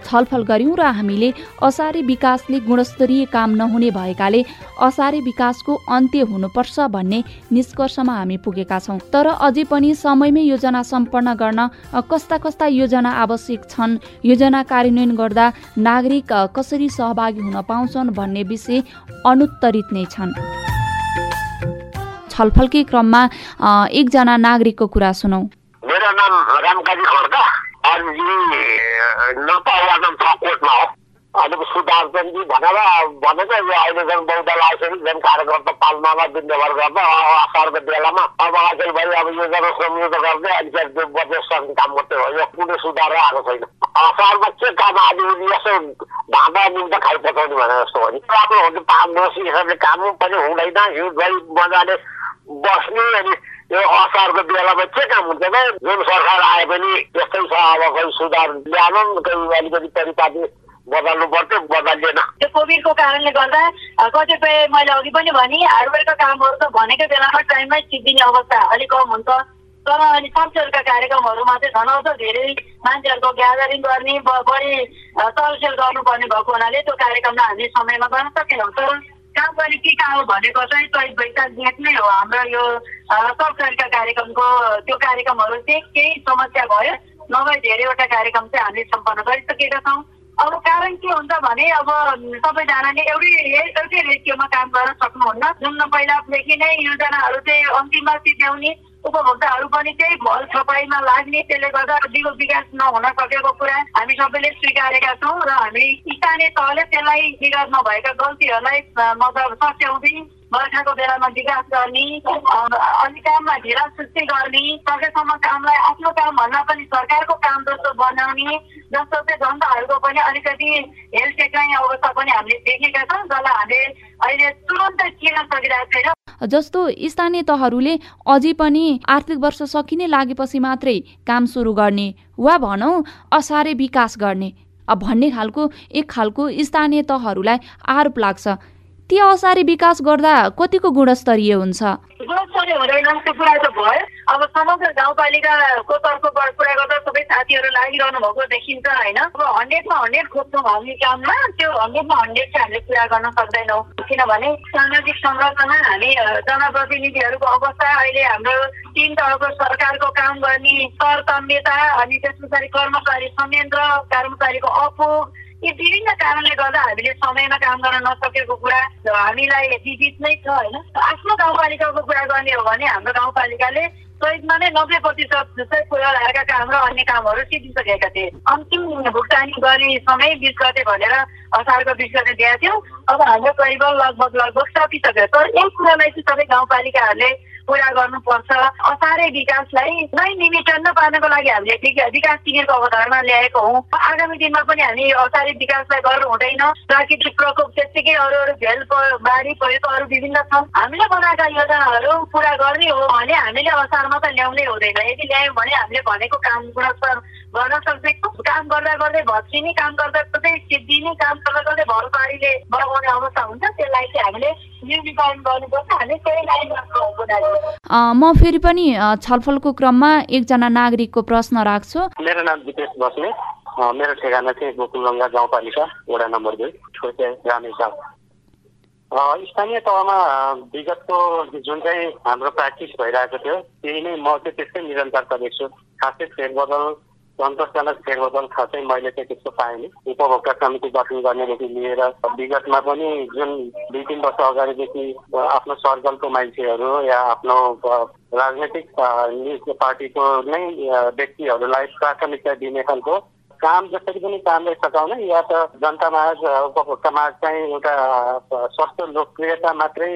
Speaker 2: छलफल गर्यौं र हामीले असारे विकासले गुणस्तरीय काम नहुने भएकाले असारे विकासको अन्त्य हुनुपर्छ भन्ने निष्कर्षमा हामी पुगेका छौँ। तर अझै पनि समयमै योजना सम्पन्न गर्न कस्ता कस्ता योजना आवश्यक छन्? योजना कार्यान्वयन गर्दा नागरिक कसरी सहभागी हुन पाउँछन् भन्ने विषय अनुत्तरित नै छन्। छलफलकै क्रममा एकजना नागरिकको कुरा सुनौ।
Speaker 10: मेरो नाम रामकाजी खड्का अर्जी नपावा नाम छ कोर्टमा हो। अलिक सुधारचन्दजी भनेर भनेको यो अहिले झन् बौद्ध लाइसेन्स झन् कार्यकर्ता पाल्मामा दिनभर गर्दा असारको बेलामा अब अचेल भाइ अब यो जब संयुक्त गर्दै अलिकति बजेट सक्ने काम मात्रै हो यो कुनै सुधार आएको छैन असारमा के काम आज यसो भाँडा निम्त खाइपठाउने भने जस्तो हो नि राम्रो हुन्छ पाँच वर्ष हिसाबले काम पनि हुँदैन हिउँ गरी मजाले बस्ने अनि यो असारको बेलामा के काम हुन्छ त जुन सरकार आए पनि त्यस्तै छ अब कोही सुधार ल्याएनन् कोही अलिकति परिपाटी बदल्नु पर्थ्यो बदलिएन
Speaker 4: त्यो कोभिडको कारणले गर्दा कतिपय मैले अघि पनि भने हार्डवेयरका कामहरू त भनेको बेलामा टाइममै सिद्धिने अवस्था अलिक कम हुन्छ। तर अनि संसदका कार्यक्रमहरूमा चाहिँ झन् अझ धेरै मान्छेहरूको ग्यादरिङ गर्ने बढी चलखेल गर्नुपर्ने भएको हुनाले त्यो कार्यक्रमलाई हामीले समयमा गर्न सकेनौँ। तर काम गर्ने के कहाँ हो भनेको चाहिँ चैत वैशाख नै हो। हाम्रो यो सरकारका कार्यक्रमको त्यो कार्यक्रमहरू चाहिँ केही समस्या भयो। नभए धेरैवटा कार्यक्रम चाहिँ हामीले सम्पन्न गरिसकेका छौँ। अब कारण के हुन्छ भने अब सबैजनाले एउटै एउटै रेसियोमा काम गर्न सक्नुहुन्न। जुन पहिलादेखि नै योजनाहरू चाहिँ अन्तिममा सिध्याउने उपभोक्ताहरू पनि त्यही भल छपाईमा लाग्ने त्यसले गर्दा दिगो विकास नहुन सकेको कुरा हामी सबैले स्वीकारेका छौँ र हामी स्थानीय तहले त्यसलाई विगत नभएका गल्तीहरूलाई मतलब सच्याउँदै बर्खाको बेलामा विकास गर्ने अनि काममा ढिला सृष्टि गर्ने सकेसम्म कामलाई आफ्नो काम भन्दा पनि सरकारको काम जस्तो बनाउने जस्तो चाहिँ जनताहरूको पनि अलिकति हेल्थ टेक्राइ अवस्था पनि हामीले देखेका छौँ जसलाई हामीले अहिले तुरन्तै किन सकिरहेको छैन।
Speaker 2: जस्तो स्थानीय तहहरूले अझै पनि आर्थिक वर्ष सकिने लागेपछि मात्रै काम सुरु गर्ने वा भनौँ असारे विकास गर्ने। भन्ने खालको एक खालको स्थानीय तहहरूलाई आरोप लाग्छ। ती असारे विकास गर्दा कतिको गुणस्तरीय हुन्छ?
Speaker 4: गुणस्तरीय त भयो। अब समग्र गाउँपालिकाको तर्फबाट कुरा गर्दा सबै साथीहरू लागिरहनु भएको देखिन्छ होइन? अब हन्ड्रेडमा हन्ड्रेड खोज्छौँ हामी काममा त्यो हन्ड्रेडमा हन्ड्रेड चाहिँ हामीले पुरा गर्न सक्दैनौँ। किनभने सामाजिक संरचना हामी जनप्रतिनिधिहरूको अवस्था अहिले हाम्रो तिन तहको सरकारको काम गर्ने तरतम्यता अनि त्यस पछाडि कर्मचारी संयन्त्र कर्मचारीको अपुग यी विभिन्न कारणले गर्दा हामीले समयमा काम गर्न नसकेको कुरा हामीलाई विदित नै छ होइन? आफ्नो गाउँपालिकाको कुरा गर्ने हो भने हाम्रो गाउँपालिकाले चैतमा नै नब्बे प्रतिशत पुरा लगाएका काम र अन्य कामहरू सिधिसकेका थिए। अन्तिम भुक्तानी गर्ने समय बिस गते भनेर असारको बिस गते दिएका थियौँ। अब हाम्रो करिब लगभग लगभग सकिसक्यो। तर एक कुरालाई चाहिँ सबै गाउँपालिकाहरूले पुरा गर्नुपर्छ असारे विकासलाई नै निमिटन्न पार्नको लागि हामीले विकास शिविरको अवधारणा ल्याएको हौँ। आगामी दिनमा पनि हामी असारे विकासलाई गर्नु हुँदैन। प्राकृतिक प्रकोप त्यत्तिकै अरू अरू झेल बाढी पहिरो अरू विभिन्न छन् हामीले बनाएका योजनाहरू पुरा गर्ने हो भने हामीले असारमा त ल्याउनै हुँदैन। यदि ल्यायौँ भने हामीले भनेको काम गुणस्तर गर्न सक्दैनौँ काम गर्दा गर्दै भत्किने काम गर्दा गर्दै सिद्धिने काम गर्दा गर्दै भरपारीले बगाउने अवस्था हुन्छ। त्यसलाई चाहिँ हामीले
Speaker 2: म फेरि पनि छलफलको क्रममा एकजना नागरिकको प्रश्न राख्छु।
Speaker 3: मेरो नाम दिपेश बस्ने। मेरो ठेगाना चाहिँ गोकुलगङ्गा गाउँपालिका वडा नम्बर दुई छोटे रामेसा स्थानीय तहमा विगतको जुन चाहिँ हाम्रो प्र्याक्टिस भइरहेको थियो त्यही नै म चाहिँ त्यस्तै निरन्तरता देख्छु खासै फेरबदल सन्तोषजनक फेरबदल खासै मैले चाहिँ त्यस्तो पाएँ उपभोक्ता समिति गठन गर्नेदेखि लिएर विगतमा पनि जुन दुई तिन वर्ष अगाडिदेखि आफ्नो सर्कलको मान्छेहरू या आफ्नो राजनैतिक पार्टीको नै व्यक्तिहरूलाई प्राथमिकता दिने खालको काम जसरी पनि कामलाई सघाउन या त जनतामाझ उपभोक्तामाझ चाहिँ एउटा सस्तो लोकप्रियता मात्रै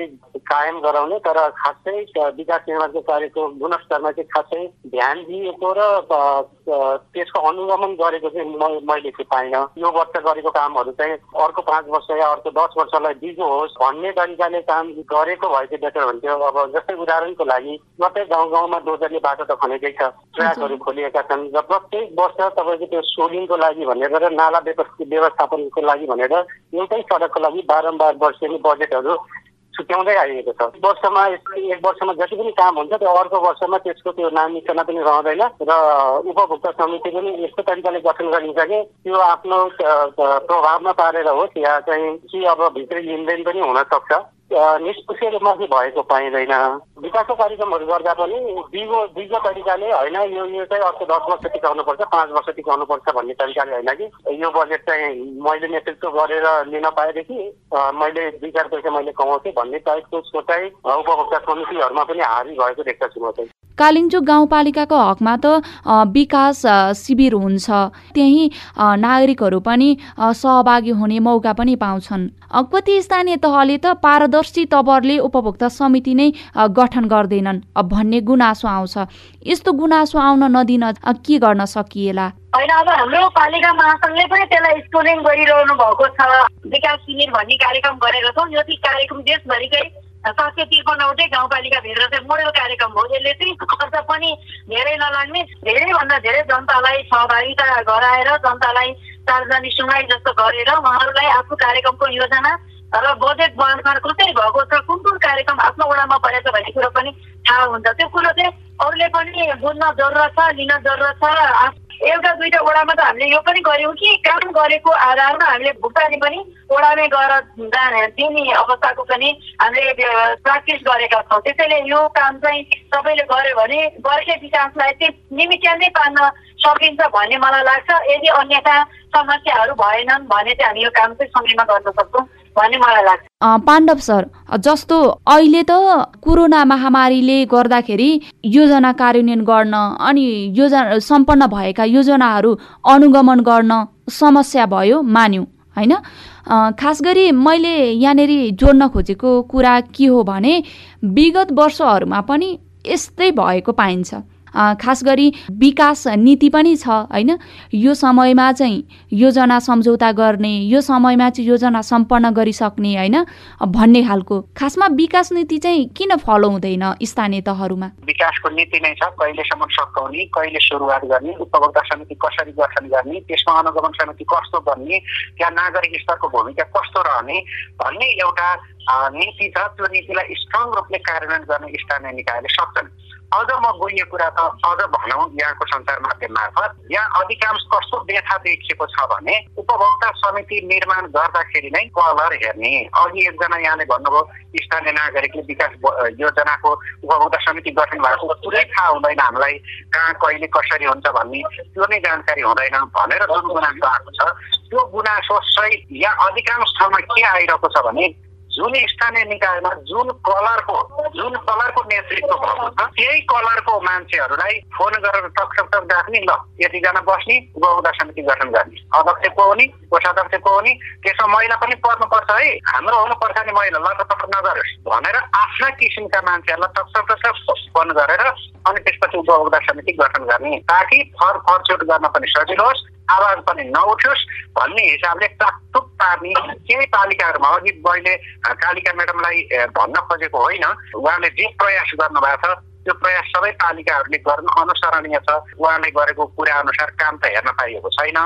Speaker 3: कायम गराउने तर खासै विकास निर्माणको कार्यको गुणस्तरमा चाहिँ खासै ध्यान दिएको र त्यसको अनुगमन गरेको चाहिँ मैले चाहिँ पाइनँ। यो वर्ष गरेको कामहरू चाहिँ अर्को पाँच वर्ष या अर्को दस वर्षलाई दिगो होस् भन्ने तरिकाले काम गरेको भए चाहिँ बेटर हुन्थ्यो। अब जस्तै उदाहरणको लागि प्रत्येक गाउँ गाउँमा डोजरले बाटो त खनेकै छ ट्र्याकहरू खोलिएका छन् र प्रत्येक वर्ष तपाईँको त्यो सोली दिनको लागि भनेर र नाला व्यवस्थापनको लागि भनेर एउटै सडकको लागि बारम्बार वर्षेनी बजेटहरू छुट्याउँदै आइएको छ। वर्षमा एक वर्षमा जति पनि काम हुन्छ त्यो अर्को वर्षमा त्यसको त्यो नामिकना पनि रहँदैन र उपभोक्ता समिति पनि यस्तो तरिकाले गठन गरिन्छ कि त्यो आफ्नो प्रभावमा पारेर होस् या चाहिँ कि अब भित्री लेनदेन पनि हुनसक्छ निष्पक्ष रूपमा चाहिँ भएको पाइँदैन। विकासको कार्यक्रमहरू गर्दा पनि दिगो दिगो तरिकाले होइन यो यो चाहिँ अर्को दस वर्ष टिकाउनुपर्छ पाँच वर्ष टिकाउनुपर्छ भन्ने तरिकाले होइन कि। यो बजेट चाहिँ मैले नेतृत्व गरेर लिन पाएदेखि मैले दुई चार पैसा मैले कमाउँथेँ भन्ने टाइपको सोचाइ उपभोक्ता समितिहरूमा पनि हारी भएको देख्दछु म चाहिँ।
Speaker 2: कालिम्चोक गाउँपालिकाको हकमा त विकास शिविर हुन्छ। त्यही नागरिकहरू पनि सहभागी हुने मौका पनि पाउँछन्। कति स्थानीय तहले त पारदर्शी तवरले उपभोक्ता समिति नै गठन गर्दैनन्। भन्ने गुनासो आउँछ। यस्तो गुनासो आउन नदिन के गर्न सकिएला?
Speaker 4: होइन अब हाम्रो पालिका महासङ्घले पनि त्यसलाई स्कुलिङ गरिरहनु भएको छ। विकास शिविर भन्ने कार्यक्रम गरेका छौँ। यो कार्यक्रम देशभरिकै सय त्रिपन्नवटै गाउँपालिकाभित्र चाहिँ मोडल कार्यक्रम हो। यसले चाहिँ खर्च पनि धेरै नलाग्ने धेरैभन्दा धेरै जनतालाई सहभागिता गराएर जनतालाई सार्वजनिक सुनाइ जस्तो गरेर उहाँहरूलाई आफ्नो कार्यक्रमको योजना र बजेट बाँडफाँड कसरी भएको छ? कुन कुन कार्यक्रम आफ्नो वडामा परेको भन्ने कुरो पनि थाहा हुन्छ। त्यो कुरो चाहिँ अरूले पनि बुझ्न जरुरत छ लिन जरुरत छ। एउटा दुईवटा वडामा त हामीले यो पनि गऱ्यौँ कि काम गरेको आधारमा हामीले भुक्तानी पनि वडामै गएर दिने अवस्थाको पनि हामीले प्र्याक्टिस गरेका छौँ। त्यसैले यो काम चाहिँ सबैले गर्यो भने बर्खे विकासलाई चाहिँ निमित्यान्दै पार्न सकिन्छ भन्ने मलाई लाग्छ। यदि अन्यथा समस्याहरू भएनन् भने चाहिँ हामी यो काम चाहिँ समयमा गर्न सक्छौँ।
Speaker 2: पाण्डव सर जस्तो अहिले त कोरोना महामारीले गर्दाखेरि योजना कार्यान्वयन गर्न अनि योजना सम्पन्न भएका योजनाहरू अनुगमन गर्न समस्या भयो मान्यौँ होइन? खास गरी मैले यहाँनिर जोड्न खोजेको कुरा के हो भने विगत वर्षहरूमा पनि यस्तै भएको पाइन्छ। खास गरी विकास नीति पनि छ होइन? यो समयमा चाहिँ योजना सम्झौता गर्ने यो समयमा चाहिँ योजना सम्पन्न गरिसक्ने होइन? भन्ने खालको खासमा विकास नीति चाहिँ किन फलो हुँदैन स्थानीय तहहरूमा?
Speaker 8: विकासको नीति नै छ कहिलेसम्म सकाउने कहिले सुरुवात गर्ने उपभोक्ता समिति कसरी गठन गर्ने त्यसमा अनुगमन समिति कस्तो बन्ने त्यहाँ नागरिक स्तरको भूमिका कस्तो रहने भन्ने एउटा नीति छ। त्यो नीतिलाई स्ट्रङ रूपले कार्यान्वयन गर्ने स्थानीय निकायले सक्छन्। अझ म गइयो कुरा त अझ भनौँ यहाँको सञ्चार माध्यम मार्फत यहाँ अधिकांश कस्तो व्यथा देखिएको छ भने उपभोक्ता समिति निर्माण गर्दाखेरि नै कलर हेर्ने। अघि एकजना यहाँले भन्नुभयो स्थानीय नागरिकले विकास योजनाको उपभोक्ता समिति गठन भएको पुरै थाहा हुँदैन हामीलाई। कहाँ कहिले कसरी हुन्छ भन्ने त्यो नै जानकारी हुँदैन भनेर जुन गुनासो आएको छ त्यो गुनासो सही यहाँ अधिकांश ठाउँमा के आइरहेको छ भने जुन स्थानीय निकायमा जुन कलरको जुन कलरको नेतृत्व भएको छ त्यही कलरको मान्छेहरूलाई फोन गरेर टक टक राख्ने ल यतिजना बस्ने उपभोक्ता समिति गठन गर्ने। अध्यक्ष को हुने कोषाध्यक्ष को हुने त्यसमा महिला पनि पर्नुपर्छ है। हाम्रो हुनुपर्छ नि महिला ल टक नगरोस् भनेर आफ्ना किसिमका मान्छेहरूलाई टक फोन गरेर अनि त्यसपछि उपभोक्ता समिति गठन गर्ने ताकि फर फरछुट गर्न पनि सजिलो होस् आवाज पनि नउठोस् भन्ने हिसाबले टाकटुक पार्ने केही पालिकाहरूमा अघि मैले कालिका म्याडमलाई भन्न खोजेको होइन। उहाँले जे प्रयास गर्नुभएको छ त्यो प्रयास सबै पालिकाहरूले गर्नु अनुसरणीय छ। उहाँले गरेको कुरा अनुसार काम त हेर्न पाइएको छैन।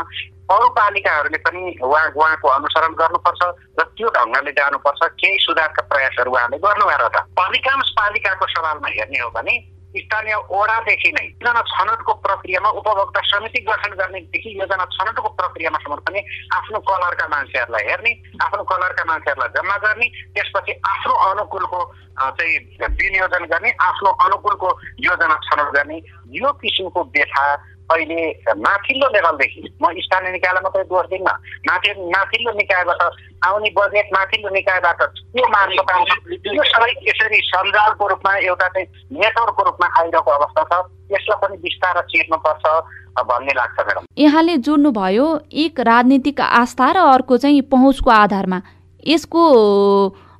Speaker 8: अरू पालिकाहरूले पनि उहाँ उहाँको अनुसरण गर्नुपर्छ र त्यो ढङ्गले जानुपर्छ। केही सुधारका प्रयासहरू उहाँले गर्नुभएको छ। अधिकांश पालिकाको सवालमा हेर्ने हो भने स्थानीय ओडादेखि नै योजना छनौटको प्रक्रियामा उपभोक्ता समिति गठन गर्नेदेखि योजना छनौटको प्रक्रियामा पनि आफ्नो कलरका मान्छेहरूलाई हेर्ने आफ्नो कलरका मान्छेहरूलाई जम्मा गर्ने त्यसपछि आफ्नो अनुकूलको चाहिँ विनियोजन गर्ने आफ्नो अनुकूलको योजना छनौट गर्ने यो किसिमको व्यथा अहिले माथिल्लो लेभलदेखि म स्थानीय निकायलाई मात्रै दोष दिन्न माथि माथिल्लो निकायबाट आउने बजेट माथिल्लो निकायबाट के मार्न पाउँछ यो सबै यसरी सञ्जालको रूपमा एउटा चाहिँ नेटवर्कको रूपमा आइरहेको अवस्था छ। यसलाई पनि बिस्तार चिर्नुपर्छ भन्ने लाग्छ म्याडम।
Speaker 2: यहाँले जोड्नुभयो एक राजनीतिक आस्था र अर्को चाहिँ पहुँचको आधारमा। यसको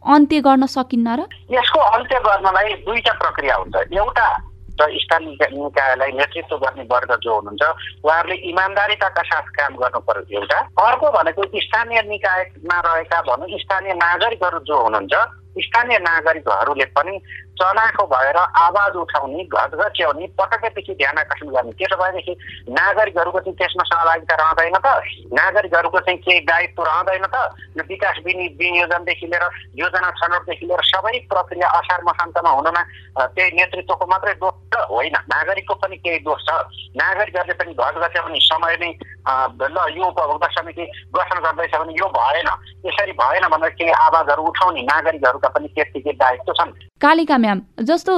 Speaker 2: अन्त्य गर्न सकिन्न र?
Speaker 8: यसको अन्त्य गर्नलाई दुईटा प्रक्रिया हुन्छ। एउटा र स्थानीय निकायलाई नेतृत्व गर्ने वर्ग जो हुनुहुन्छ उहाँहरूले इमान्दारिताका साथ काम गर्नु पर्यो एउटा। अर्को भनेको स्थानीय निकायमा रहेका भनौँ स्थानीय नागरिकहरू जो हुनुहुन्छ स्थानीय नागरिकहरूले पनि चनाखो भएर आवाज उठाउने घट घच्याउने पटकैदेखि ध्यान आकर्षण गर्ने। त्यसो भएदेखि नागरिकहरूको चाहिँ त्यसमा सहभागिता रहँदैन त? नागरिकहरूको चाहिँ केही दायित्व रहँदैन त? यो विकास विनि विनियोजनदेखि लिएर योजना छनौटदेखि लिएर सबै प्रक्रिया असार मसान्तमा हुनमा त्यही नेतृत्वको मात्रै दोष त होइन। नागरिकको पनि केही दोष छ। नागरिकहरूले पनि घट घच्याउने समय नै ल यो उपभोक्ता समिति गठन गर्दैछ भने यो भएन। यसरी भएन भनेर केही आवाजहरू उठाउने नागरिकहरूका पनि त्यत्तिकै दायित्व छन्।
Speaker 2: कालिका म्याम जस्तो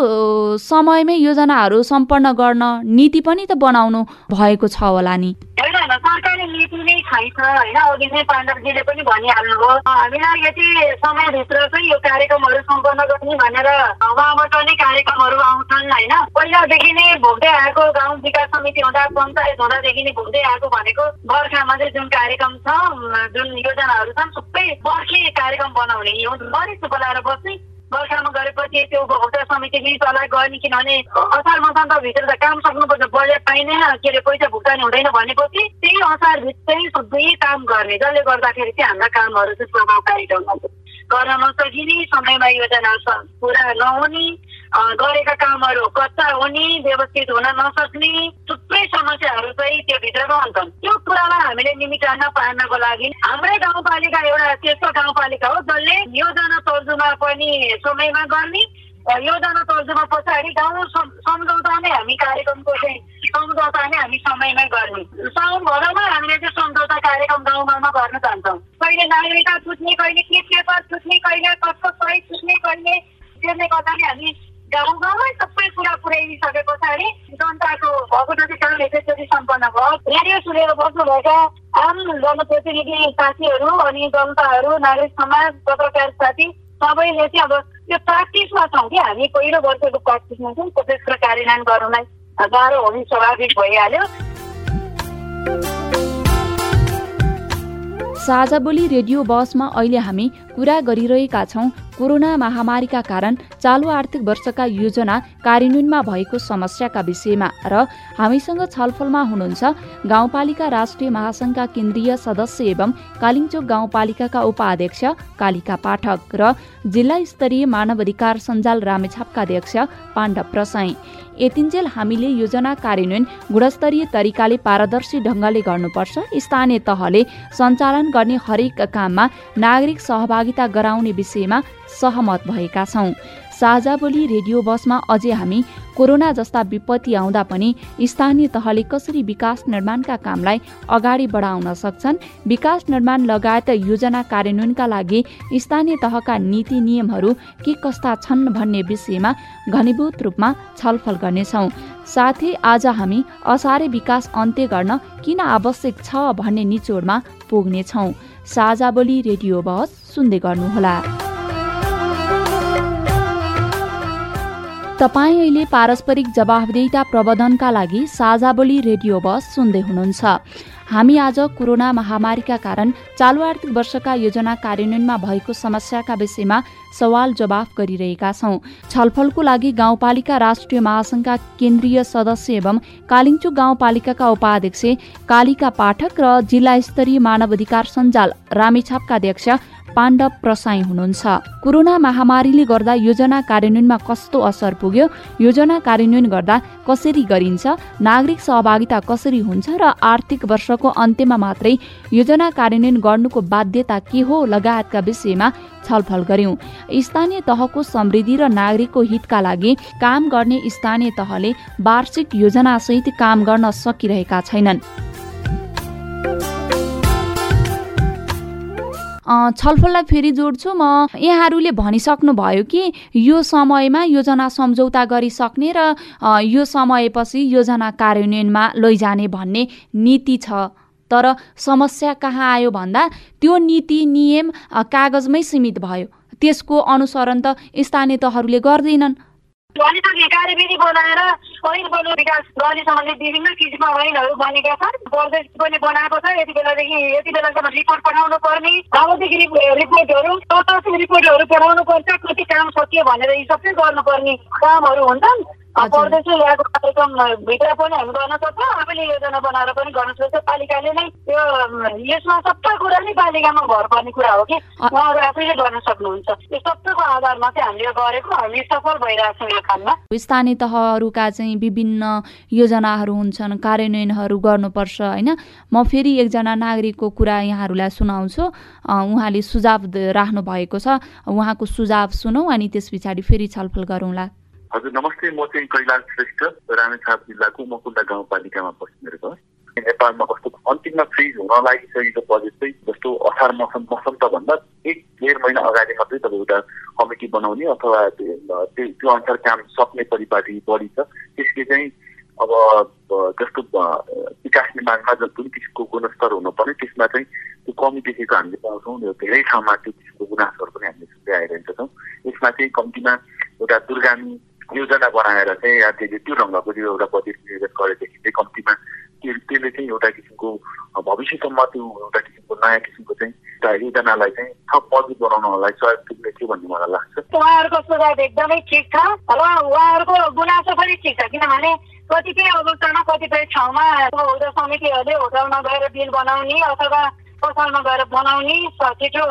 Speaker 2: समयमै योजनाहरू सम्पन्न गर्न नीति पनि त बनाउनु भएको छ होला नि।
Speaker 4: होइन सरकारी नीति नै छैन होइन अघि चाहिँ पाण्डवजीले पनि भनिहाल्नुभयो। हामीलाई यति समयभित्र चाहिँ यो कार्यक्रमहरू सम्पन्न गर्ने भनेर उहाँबाट नै कार्यक्रमहरू आउँछन् होइन। पहिलादेखि नै भोग्दै आएको गाउँ विकास समिति हुँदा पञ्चायत हुँदादेखि नै भोग्दै आएको भनेको बर्खामा चाहिँ जुन कार्यक्रम छ जुन योजनाहरू छन् सबै बर्खे कार्यक्रम बनाउने हो बढी बोलाएर बस्ने बर्खामा गरेपछि त्यो उपभोक्ता समिति पनि तलाई गर्ने किनभने असार मसान्तभित्र त काम सक्नुपर्छ बजेट पाइँदैन के अरे पैसा भुक्तानी हुँदैन भनेपछि त्यही असारभित्रै सबै काम गर्ने। जसले गर्दाखेरि चाहिँ हाम्रा कामहरू चाहिँ प्रभावकारी ढङ्गले गर्न नसकिने समयमा योजना पुरा नहुने गरेका कामहरू कच्चा हुने व्यवस्थित हुन नसक्ने थुप्रै समस्याहरू चाहिँ त्यो भित्रमा हुन्छन् त्यो कुरालाई हामीले निमिटान पार्नको लागि हाम्रै गाउँपालिका एउटा त्यस्तो गाउँपालिका हो जसले योजना तर्जुमा पनि समयमा गर्ने योजना तर्जुमा पछाडि गाउँ सम्झौता नै हामी कार्यक्रमको चाहिँ सम्झौता नै हामी समयमै गर्ने साउन हामीले चाहिँ सम्झौता कार्यक्रम गाउँमा गर्न चाहन्छौँ कहिले नागरिकता छुट्ने कहिले के पेपर छुट्ने कहिले कसको सही छुट्ने कहिले त्यसले गर्दाखेरि हामी गाउँ गाउँमै सबै कुरा पुर्याइसके पछाडि जनताको भएको जति काम एकैचोटि सम्पन्न भयो। रेडियो सुनेर बस्नुभएका आम जनप्रतिनिधि साथीहरू अनि जनताहरू नागरिक समाज पत्रकार साथी सबैले चाहिँ अब यो प्र्याक्टिसमा छौँ कि हामी पहिलो वर्षको प्र्याक्टिसमा छौँ त्यसको कार्यान्वयन गर्नलाई गाह्रो हुने स्वाभाविक भइहाल्यो।
Speaker 2: साझा बोली रेडियो बसमा अहिले हामी कुरा गरिरहेका छौँ। कोरोना महामारीका कारण चालु आर्थिक वर्षका योजना कार्यान्वयनमा भएको समस्याका विषयमा र हामीसँग छलफलमा हुनुहुन्छ गाउँपालिका राष्ट्रिय महासंघका केन्द्रीय सदस्य एवं कालिङचोक गाउँपालिकाका उपाध्यक्ष कालिका पाठक र जिल्ला स्तरीय मानव अधिकार सञ्जाल रामेछापका अध्यक्ष पाण्डव प्रसाई। यतिन्जेल हामीले योजना कार्यान्वयन गुणस्तरीय तरिकाले पारदर्शी ढङ्गले गर्नुपर्छ। स्थानीय तहले सञ्चालन गर्ने हरेक काममा नागरिक सहभागिता गराउने विषयमा सहमत भएका छौँ। साझा बोली रेडियो बसमा अझै हामी कोरोना जस्ता विपत्ति आउँदा पनि स्थानीय तहले कसरी विकास निर्माणका कामलाई अगाडि बढाउन सक्छन् विकास निर्माण लगायत योजना कार्यान्वयनका लागि स्थानीय तहका नीति नियमहरू के कस्ता छन् भन्ने विषयमा घनीभूत रूपमा छलफल गर्नेछौँ। साथै आज हामी असारे विकास अन्त्य गर्न किन आवश्यक छ भन्ने निचोडमा पुग्नेछौँ। साझा बोली रेडियो बस सुन्दै गर्नुहोला। तपाईँ अहिले पारस्परिक जवाबदेता प्रबन्धनका लागि साझा बोली रेडियो बस सुन्दै हुनुहुन्छ। हामी आज कोरोना महामारीका कारण चालु आर्थिक वर्षका योजना कार्यान्वयनमा भएको समस्याका विषयमा सवाल जवाफ गरिरहेका छौँ। छलफलको लागि गाउँपालिका राष्ट्रिय महासंघका केन्द्रीय सदस्य एवं कालिङचुक गाउँपालिकाका उपाध्यक्ष कालिका पाठक र जिल्ला स्तरीय मानव अधिकार सञ्जाल रामेछापका अध्यक्ष पाण्डव प्रसाई हुनुहुन्छ। कोरोना महामारीले गर्दा योजना कार्यान्वयनमा कस्तो असर पुग्यो? योजना कार्यान्वयन गर्दा कसरी गरिन्छ? नागरिक सहभागिता कसरी हुन्छ र आर्थिक वर्षको अन्त्यमा मात्रै योजना कार्यान्वयन गर्नुको बाध्यता के हो लगायतका विषयमा छलफल गर्यौं। स्थानीय तहको समृद्धि र नागरिकको हितका लागि काम गर्ने स्थानीय तहले वार्षिक योजनासहित काम गर्न सकिरहेका छैनन्। छलफललाई फेरि जोड्छु। म यहाँहरूले भनिसक्नु भयो कि यो समयमा योजना सम्झौता गरिसक्ने र यो समयपछि योजना कार्यान्वयनमा लैजाने भन्ने नीति छ। तर समस्या कहाँ आयो भन्दा त्यो नीति नियम कागजमै सीमित भयो। त्यसको अनुसरण त स्थानीय तहहरूले गर्दैनन्।
Speaker 4: भनिसक्ने कार्यविधि बनाएर ऐन बनो विकास गर्ने सम्बन्धी विभिन्न किसिमका ऐनहरू बनेका छन्। पनि बनाएको छ। यति बेलादेखि यति बेलासम्म रिपोर्ट पठाउनु पर्ने। आवधिक रिपोर्टहरू तथासिक रिपोर्टहरू पठाउनु पर्छ। कति काम सकियो भनेर यी सबै गर्नुपर्ने कामहरू हुन्छन्। परदेशले ल्याएको कार्यक्रम भित्र पनि हामी गर्न सक्छौँ आफैले योजना बनाएर पनि गर्न सक्छ पालिकाले नै यो यसमा सबै कुरा नै पालिकामा भर पर्ने कुरा हो कि? उहाँहरू आफैले गर्न सक्नुहुन्छ। यो सबैको आधारमा चाहिँ हामीले गरेको हामी सफल भइरहेको छौँ यो काममा।
Speaker 2: स्थानीय तहहरूका चाहिँ विभिन्न योजनाहरू हुन्छन् कार्यान्वयनहरू गर्नुपर्छ होइन? म फेरि एकजना नागरिकको कुरा यहाँहरूलाई सुनाउँछु। उहाँले सुझाव राख्नु भएको छ। उहाँको सुझाव सुनौ अनि त्यस पछाडि फेरि छलफल गरौँला।
Speaker 11: हजुर नमस्ते म चाहिँ कैलाश श्रेष्ठ रामेछाप जिल्लाको मकुन्दा गाउँपालिकामा बस्ने नेपालमा कस्तो अन्तिममा फ्रिज हुन लागिसकेको बजेट चाहिँ जस्तो असार मौसम मौसन्तभन्दा एक डेढ महिना अगाडि मात्रै तपाईँ एउटा कमिटी बनाउने अथवा त्यो अनुसार काम सक्ने परिपाटी बढी छ। त्यसले चाहिँ अब जस्तो विकास निर्माणमा जस्तो पनि किसिमको गुणस्तर हुनुपर्ने त्यसमा चाहिँ त्यो कमी देखेको हामीले पाउँछौँ धेरै ठाउँमा त्यो किसिमको गुनासोहरू पनि हामीले सुन्दै आइरहेका छौँ यसमा चाहिँ कम्तीमा एउटा दुर्गामी बनाएर चाहिँ या त्यसले त्यो ढङ्गको त्यो एउटा बजेट नियोजन गरेदेखि चाहिँ कम्तीमा त्यो त्यसले चाहिँ एउटा किसिमको भविष्यसम्म त्यो एउटा किसिमको नयाँ किसिमको चाहिँ योजनालाई चाहिँ थप मजबुत बनाउनलाई सहयोग पुग्ने थियो भन्ने मलाई लाग्छ
Speaker 4: उहाँहरूको सुझाव एकदमै ठिक छ र उहाँहरूको गुनासो पनि ठिक छ किनभने कतिपय अवस्थामा कतिपय ठाउँमा समितिहरूले होटलमा गएर बिल बनाउने अथवा पसलमा गएर बनाउने छिटो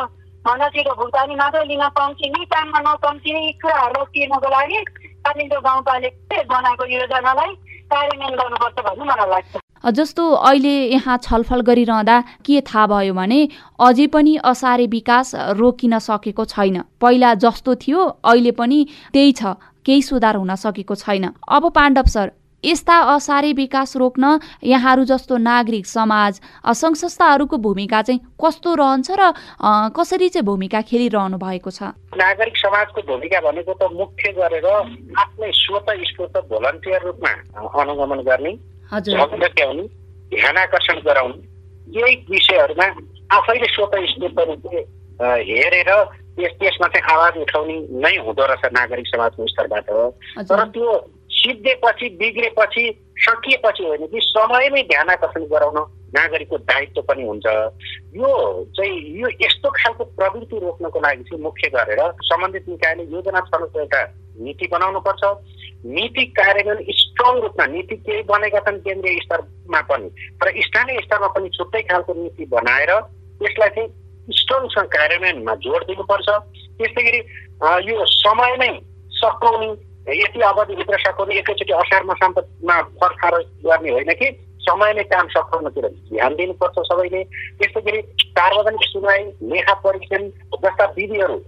Speaker 4: भन्दा छिटो भुक्तानी मात्रै लिन कम्ती काममा नकम्ती कुराहरू तिर्नको लागि कालिम्पोङ गाउँपालिकाले बनाएको योजनालाई कार्यान्वयन गर्नुपर्छ भन्ने मलाई लाग्छ
Speaker 2: जस्तो अहिले यहाँ छलफल गरिरहँदा के थाहा भयो भने अझै पनि असारे विकास रोकिन सकेको छैन। पहिला जस्तो थियो अहिले पनि त्यही छ। केही सुधार हुन सकेको छैन। अब पाण्डव सर यस्ता असारे विकास रोक्न यहाँहरू जस्तो नागरिक समाज सङ्घ संस्थाहरूको भूमिका चाहिँ कस्तो रहन्छ र कसरी चाहिँ भूमिका खेलिरहनु भएको छ?
Speaker 8: नागरिक समाजको भूमिका भनेको त मुख्य गरेर आफ्नै स्वत स्फूर्त भोलन्टियर रूपमा अनुगमन गर्ने ध्यान आकर्षण गराउने यही विषयहरूमा आफैले स्वत स्फूर्त रूपले हेरेर त्यस त्यसमा चाहिँ आवाज उठाउने नै हुँदो रहेछ नागरिक समाजको स्तरबाट तर त्यो सिद्धिएपछि बिग्रेपछि सकिएपछि होइन कि समयमै ध्यान आकर्षण गराउन नागरिकको दायित्व पनि हुन्छ। यो चाहिँ यो यस्तो खालको प्रवृत्ति रोक्नको लागि चाहिँ मुख्य गरेर सम्बन्धित निकायले योजना छनको एउटा नीति बनाउनुपर्छ नीति कार्यान्वयन स्ट्रङ रूपमा नीति केही बनेका छन् केन्द्रीय स्तरमा पनि तर स्थानीय स्तरमा पनि छुट्टै खालको नीति बनाएर त्यसलाई चाहिँ स्ट्रङसँग कार्यान्वयनमा जोड दिनुपर्छ। त्यस्तै गरी यो समयमै सकाउने यति अवधिभित्र सकाउने एकैचोटि असार मसान्तमा फर्काएर गर्ने होइन कि समयमै काम सकाउनतिर ध्यान दिनुपर्छ सबैले त्यस्तै गरी सार्वजनिक सुनवाई लेखा परीक्षण जस्ता विधिहरू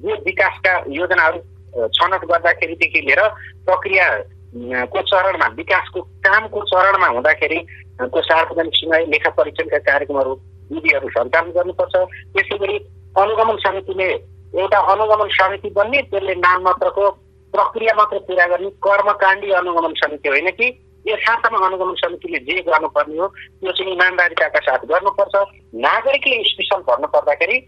Speaker 8: यो विकासका योजनाहरू छनौट गर्दाखेरिदेखि लिएर प्रक्रिया को चरणमा विकासको कामको चरणमा हुँदाखेरि को सार्वजनिक सुनवाई लेखा परीक्षणका कार्यक्रमहरू विधिहरू सञ्चालन गर्नुपर्छ त्यसै गरी अनुगमन समितिले एउटा अनुगमन समिति बन्ने त्यसले नाम मात्रको प्रक्रिया मात्र पुरा गर्ने कर्मकाण्डी अनुगमन समिति होइन कि? यथार्थमा अनुगमन समितिले जे गर्नुपर्ने हो त्यो चाहिँ इमान्दारिताका साथ गर्नुपर्छ। नागरिकले स्पेसल भन्नु पर्दाखेरि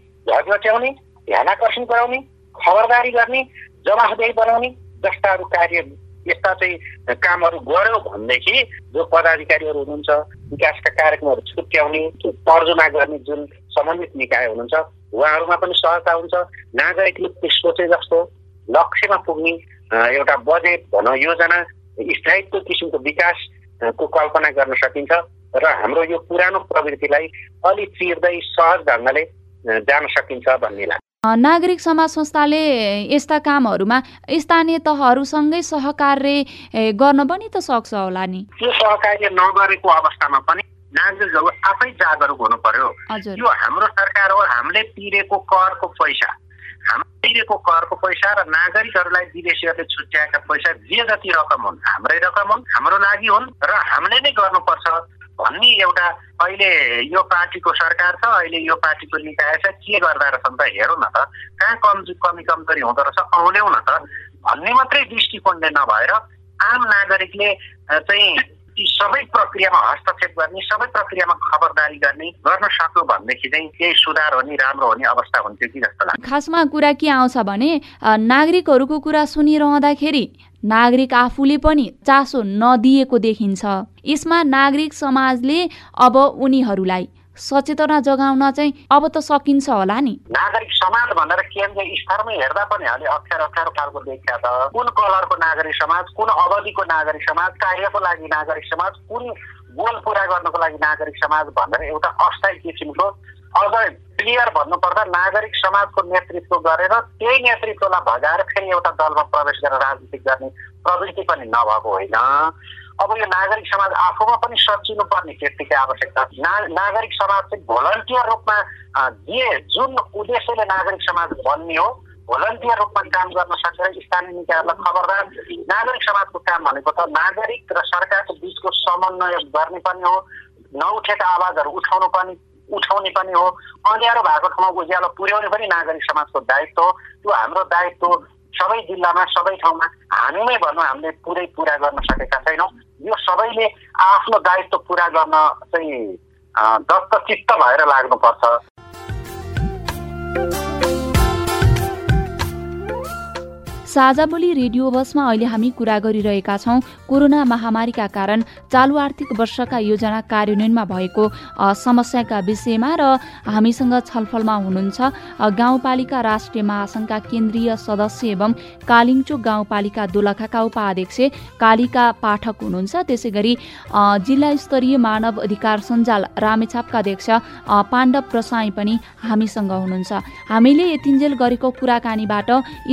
Speaker 8: ध्यान आकर्षण गराउने खबरदारी गर्ने जवाफदेही बनाउने जस्ताहरू कार्य यस्ता चाहिँ कामहरू गर्यो भनेदेखि जो पदाधिकारीहरू हुनुहुन्छ विकासका कार्यक्रमहरू छुट्याउने तर्जुमा गर्ने जुन सम्बन्धित निकाय हुनुहुन्छ उहाँहरूमा पनि सहजता हुन्छ। नागरिकले सोचे जस्तो लक्ष्यमा पुग्ने एउटा बजेट भनौँ योजना स्थायित्व किसिमको विकासको कल्पना गर्न सकिन्छ र हाम्रो यो पुरानो प्रवृत्तिलाई अलि चिर्दै सहज ढङ्गले जान सकिन्छ भन्ने लाग्छ।
Speaker 2: नागरिक समाज संस्थाले यस्ता कामहरूमा स्थानीय तहहरूसँगै सहकार्य गर्न पनि त सक्छ होला नि।
Speaker 8: त्यो सहकार्य नगरेको अवस्थामा पनि नागरिकहरू आफै जागरुक हुनु पर्यो। यो हाम्रो सरकार हो हामीले तिरेको करको पैसा। तिरेको करको पैसा र नागरिकहरूलाई विदेशीहरूले छुट्याएका पैसा जे जति रकम हुन् हाम्रै रकम हुन् हाम्रो लागि हुन् र हामीले नै गर्नुपर्छ भन्ने एउटा अहिले यो पार्टीको सरकार छ अहिले यो पार्टीको निकाय छ के गर्दा रहेछ त हेरौँ न त कहाँ कम कमी कमजोरी हुँदो रहेछ आउनेौ न त भन्ने मात्रै दृष्टिकोणले नभएर आम नागरिकले चाहिँ ती सबै प्रक्रियामा हस्तक्षेप गर्ने सबै प्रक्रियामा खबरदारी गर्ने गर्न सक्यो भनेदेखि चाहिँ केही सुधार हुने राम्रो हुने अवस्था हुन्थ्यो कि जस्तो लाग्छ।
Speaker 2: खासमा कुरा के आउँछ भने नागरिकहरूको कुरा सुनिरहँदाखेरि नागरिक आफूले पनि चासो नदिएको देखिन्छ। यसमा नागरिक समाजले अब उनीहरूलाई सचेतना जगाउन चाहिँ अब त सकिन्छ होला नि।
Speaker 8: नागरिक समाज भनेर केन्द्रीय स्तरमै हेर्दा पनि अलि अप्ठ्यारो अप्ठ्यारो खालको देखिया छ। कुन कलरको नागरिक समाज कुन अवधिको नागरिक समाज कार्यको लागि नागरिक समाज कुन गोल पुरा गर्नको लागि नागरिक समाज भनेर एउटा अस्थायी किसिमको अझ क्लियर भन्नुपर्दा नागरिक समाजको नेतृत्व गरेर त्यही नेतृत्वलाई भगाएर फेरि एउटा दलमा प्रवेश गरेर राजनीति गर्ने प्रवृत्ति पनि नभएको होइन। अब यो नागरिक समाज आफूमा पनि सचिनु पर्ने त्यतिकै आवश्यकता ना नागरिक समाज चाहिँ भोलन्टियर रूपमा जे जुन उद्देश्यले नागरिक समाज बन्ने हो भोलन्टियर रूपमा काम गर्न सकेर स्थानीय निकायहरूलाई खबरदार नागरिक समाजको काम भनेको त नागरिक र सरकारको बिचको समन्वय गर्ने पनि हो नउठेका आवाजहरू उठाउनु पनि उठाउने पनि हो अँध्यारो भएको ठाउँमा उज्यालो पुर्याउने पनि नागरिक समाजको दायित्व हो त्यो हाम्रो दायित्व सबै जिल्लामा सबै ठाउँमा हामीमै भनौँ हामीले पुरै पुरा गर्न सकेका छैनौँ यो सबैले आफ्नो दायित्व पुरा गर्न चाहिँ दत्तचित्त भएर लाग्नुपर्छ।
Speaker 2: साझा बोली रेडियो बसमा अहिले हामी कुरा गरिरहेका छौँ कोरोना महामारीका कारण चालु आर्थिक वर्षका योजना कार्यान्वयनमा भएको समस्याका विषयमा र हामीसँग छलफलमा हुनुहुन्छ गाउँपालिका राष्ट्रिय महासङ्घका केन्द्रीय सदस्य एवं कालिङचोक गाउँपालिका दोलखाका उपाध्यक्ष कालिका पाठक हुनुहुन्छ। त्यसै गरी जिल्ला स्तरीय मानव अधिकार सञ्जाल रामेछापका अध्यक्ष पाण्डव प्रसाई पनि हामीसँग हुनुहुन्छ। हामीले यतिन्जेल गरेको कुराकानीबाट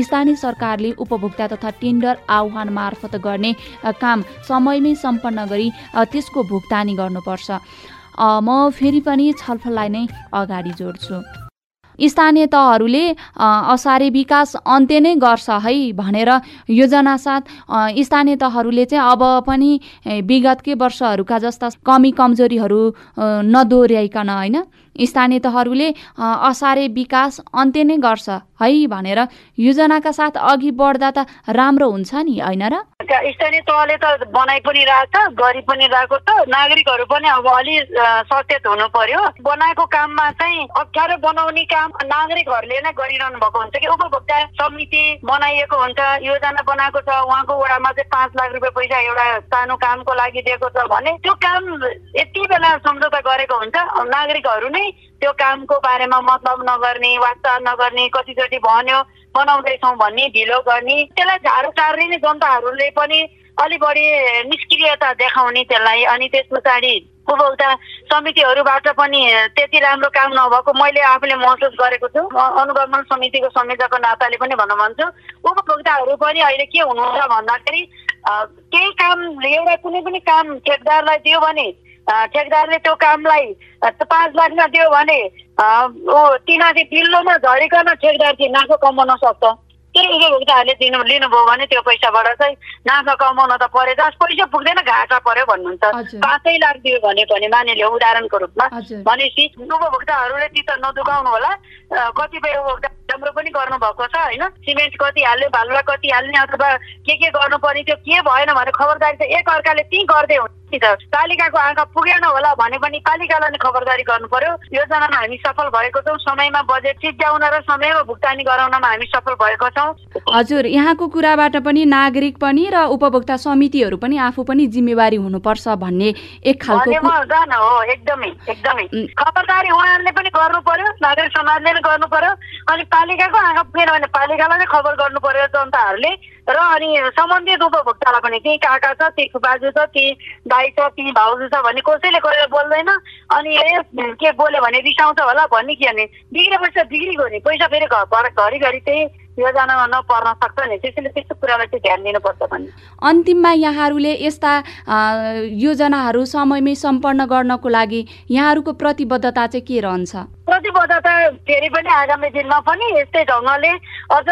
Speaker 2: स्थानीय सरकारले उपभोक्ता तथा टेन्डर आह्वान मार्फत गर्ने काम समयमै सम्पन्न गरी त्यसको भुक्तानी गर्नुपर्छ। म फेरि पनि छलफललाई नै अगाडि जोड्छु। स्थानीय तहहरूले असारे विकास अन्त्य नै गर्छ है भनेर योजना साथ स्थानीय तहहरूले चाहिँ अब पनि विगतकै वर्षहरूका जस्ता कमी कमजोरीहरू नदोहोऱ्याइकन होइन? स्थानीय तहहरूले असारे विकास अन्त्य नै गर्छ है भनेर योजनाका साथ अघि बढ्दा त राम्रो हुन्छ नि होइन र?
Speaker 4: स्थानीय तहले त बनाइ पनि रहेछ गरि पनि रहेको छ नागरिकहरू पनि अब अलि सचेत हुनु पर्यो। बनाएको काममा चाहिँ अप्ठ्यारो बनाउने काम नागरिकहरूले नै गरिरहनु भएको हुन्छ कि उपभोक्ता समिति बनाइएको हुन्छ योजना बनाएको छ उहाँको वडामा चाहिँ पाँच लाख रुपियाँ पैसा एउटा सानो कामको लागि दिएको छ भने त्यो काम यति बेला सम्झौता गरेको हुन्छ नागरिकहरू नै त्यो कामको बारेमा मतलब नगर्ने वास्ता नगर्ने कतिचोटि भन्यो बनाउँदैछौँ भन्ने ढिलो गर्ने त्यसलाई झाडु टार्ने नै जनताहरूले पनि अलि बढी निष्क्रियता देखाउने त्यसलाई अनि त्यस पछाडि उपभोक्ता समितिहरूबाट पनि त्यति राम्रो काम नभएको मैले आफूले महसुस गरेको छु। अनुगमन समितिको संयोजकको नाताले पनि भन्न भन्छु उपभोक्ताहरू पनि अहिले के हुनुहुन्छ भन्दाखेरि केही काम एउटा कुनै पनि काम ठेकदारलाई दियो भने ठेकदारले त्यो कामलाई पाँच लाखमा दियो भने तिनीहरूले पिल्लोमा झरिकन ठेकदार चाहिँ नाफा कमाउन सक्छ। त्यही उपभोक्ताहरूले दिनु लिनुभयो भने त्यो पैसाबाट चाहिँ नाफा कमाउन त परे। जस पैसा पुग्दैन घाटा पर्यो भन्नुहुन्छ। पाँचै लाख दियो भने पनि मानिलियो उदाहरणको रूपमा। भनेपछि उपभोक्ताहरूले ती त नदुखाउनु होला। कतिपय उपभोक्ता राम्रो पनि गर्नुभएको छ होइन? सिमेन्ट कति हाल्ने भालुवा कति हाल्ने अथवा के के गर्नु पर्ने त्यो के भएन भने खबरदारी चाहिँ एक अर्काले त्यहीँ गर्दै हुन्छ त पालिकाको आँखा पुगेन होला भने पनि पालिकालाई नै खबरदारी गर्नु पर्यो योजनामा हामी सफल भएको छौँ। समयमा बजेट सिद्ध्याउन र समयमा भुक्तानी गराउनमा हामी सफल भएको छौँ।
Speaker 2: हजुर यहाँको कुराबाट पनि नागरिक पनि र उपभोक्ता समितिहरू पनि आफू पनि जिम्मेवारी हुनुपर्छ भन्ने एक खालको
Speaker 4: हो एकदमै एकदमै। खबरदारी उहाँहरूले पनि गर्नु पर्यो नागरिक समाजले नै गर्नु पर्यो अनि पालिकाको आँखा पुगेन भने पालिकालाई नै खबर गर्नु पर्यो जनताहरूले। र अनि सम्बन्धित उपभोक्तालाई पनि त्यही काका छ त्यही बाजु छ त्यही दाई छ त्यही भाउजू छ भने कसैले गएर बोल्दैन। अनि के बोल्यो भने रिसाउँछ होला भन्ने के भने बिग्रेपछि बिग्रिगयो नि पैसा फेरि घरिघरि त्यही योजनामा नपर्न सक्छ नि। त्यसैले त्यस्तो कुरालाई चाहिँ ध्यान दिनुपर्छ भन्ने।
Speaker 2: अन्तिममा यहाँहरूले यस्ता योजनाहरू समयमै सम्पन्न गर्नको लागि यहाँहरूको प्रतिबद्धता चाहिँ के रहन्छ?
Speaker 4: प्रतिबद्धता फेरि पनि आगामी दिनमा पनि यस्तै ढङ्गले अझ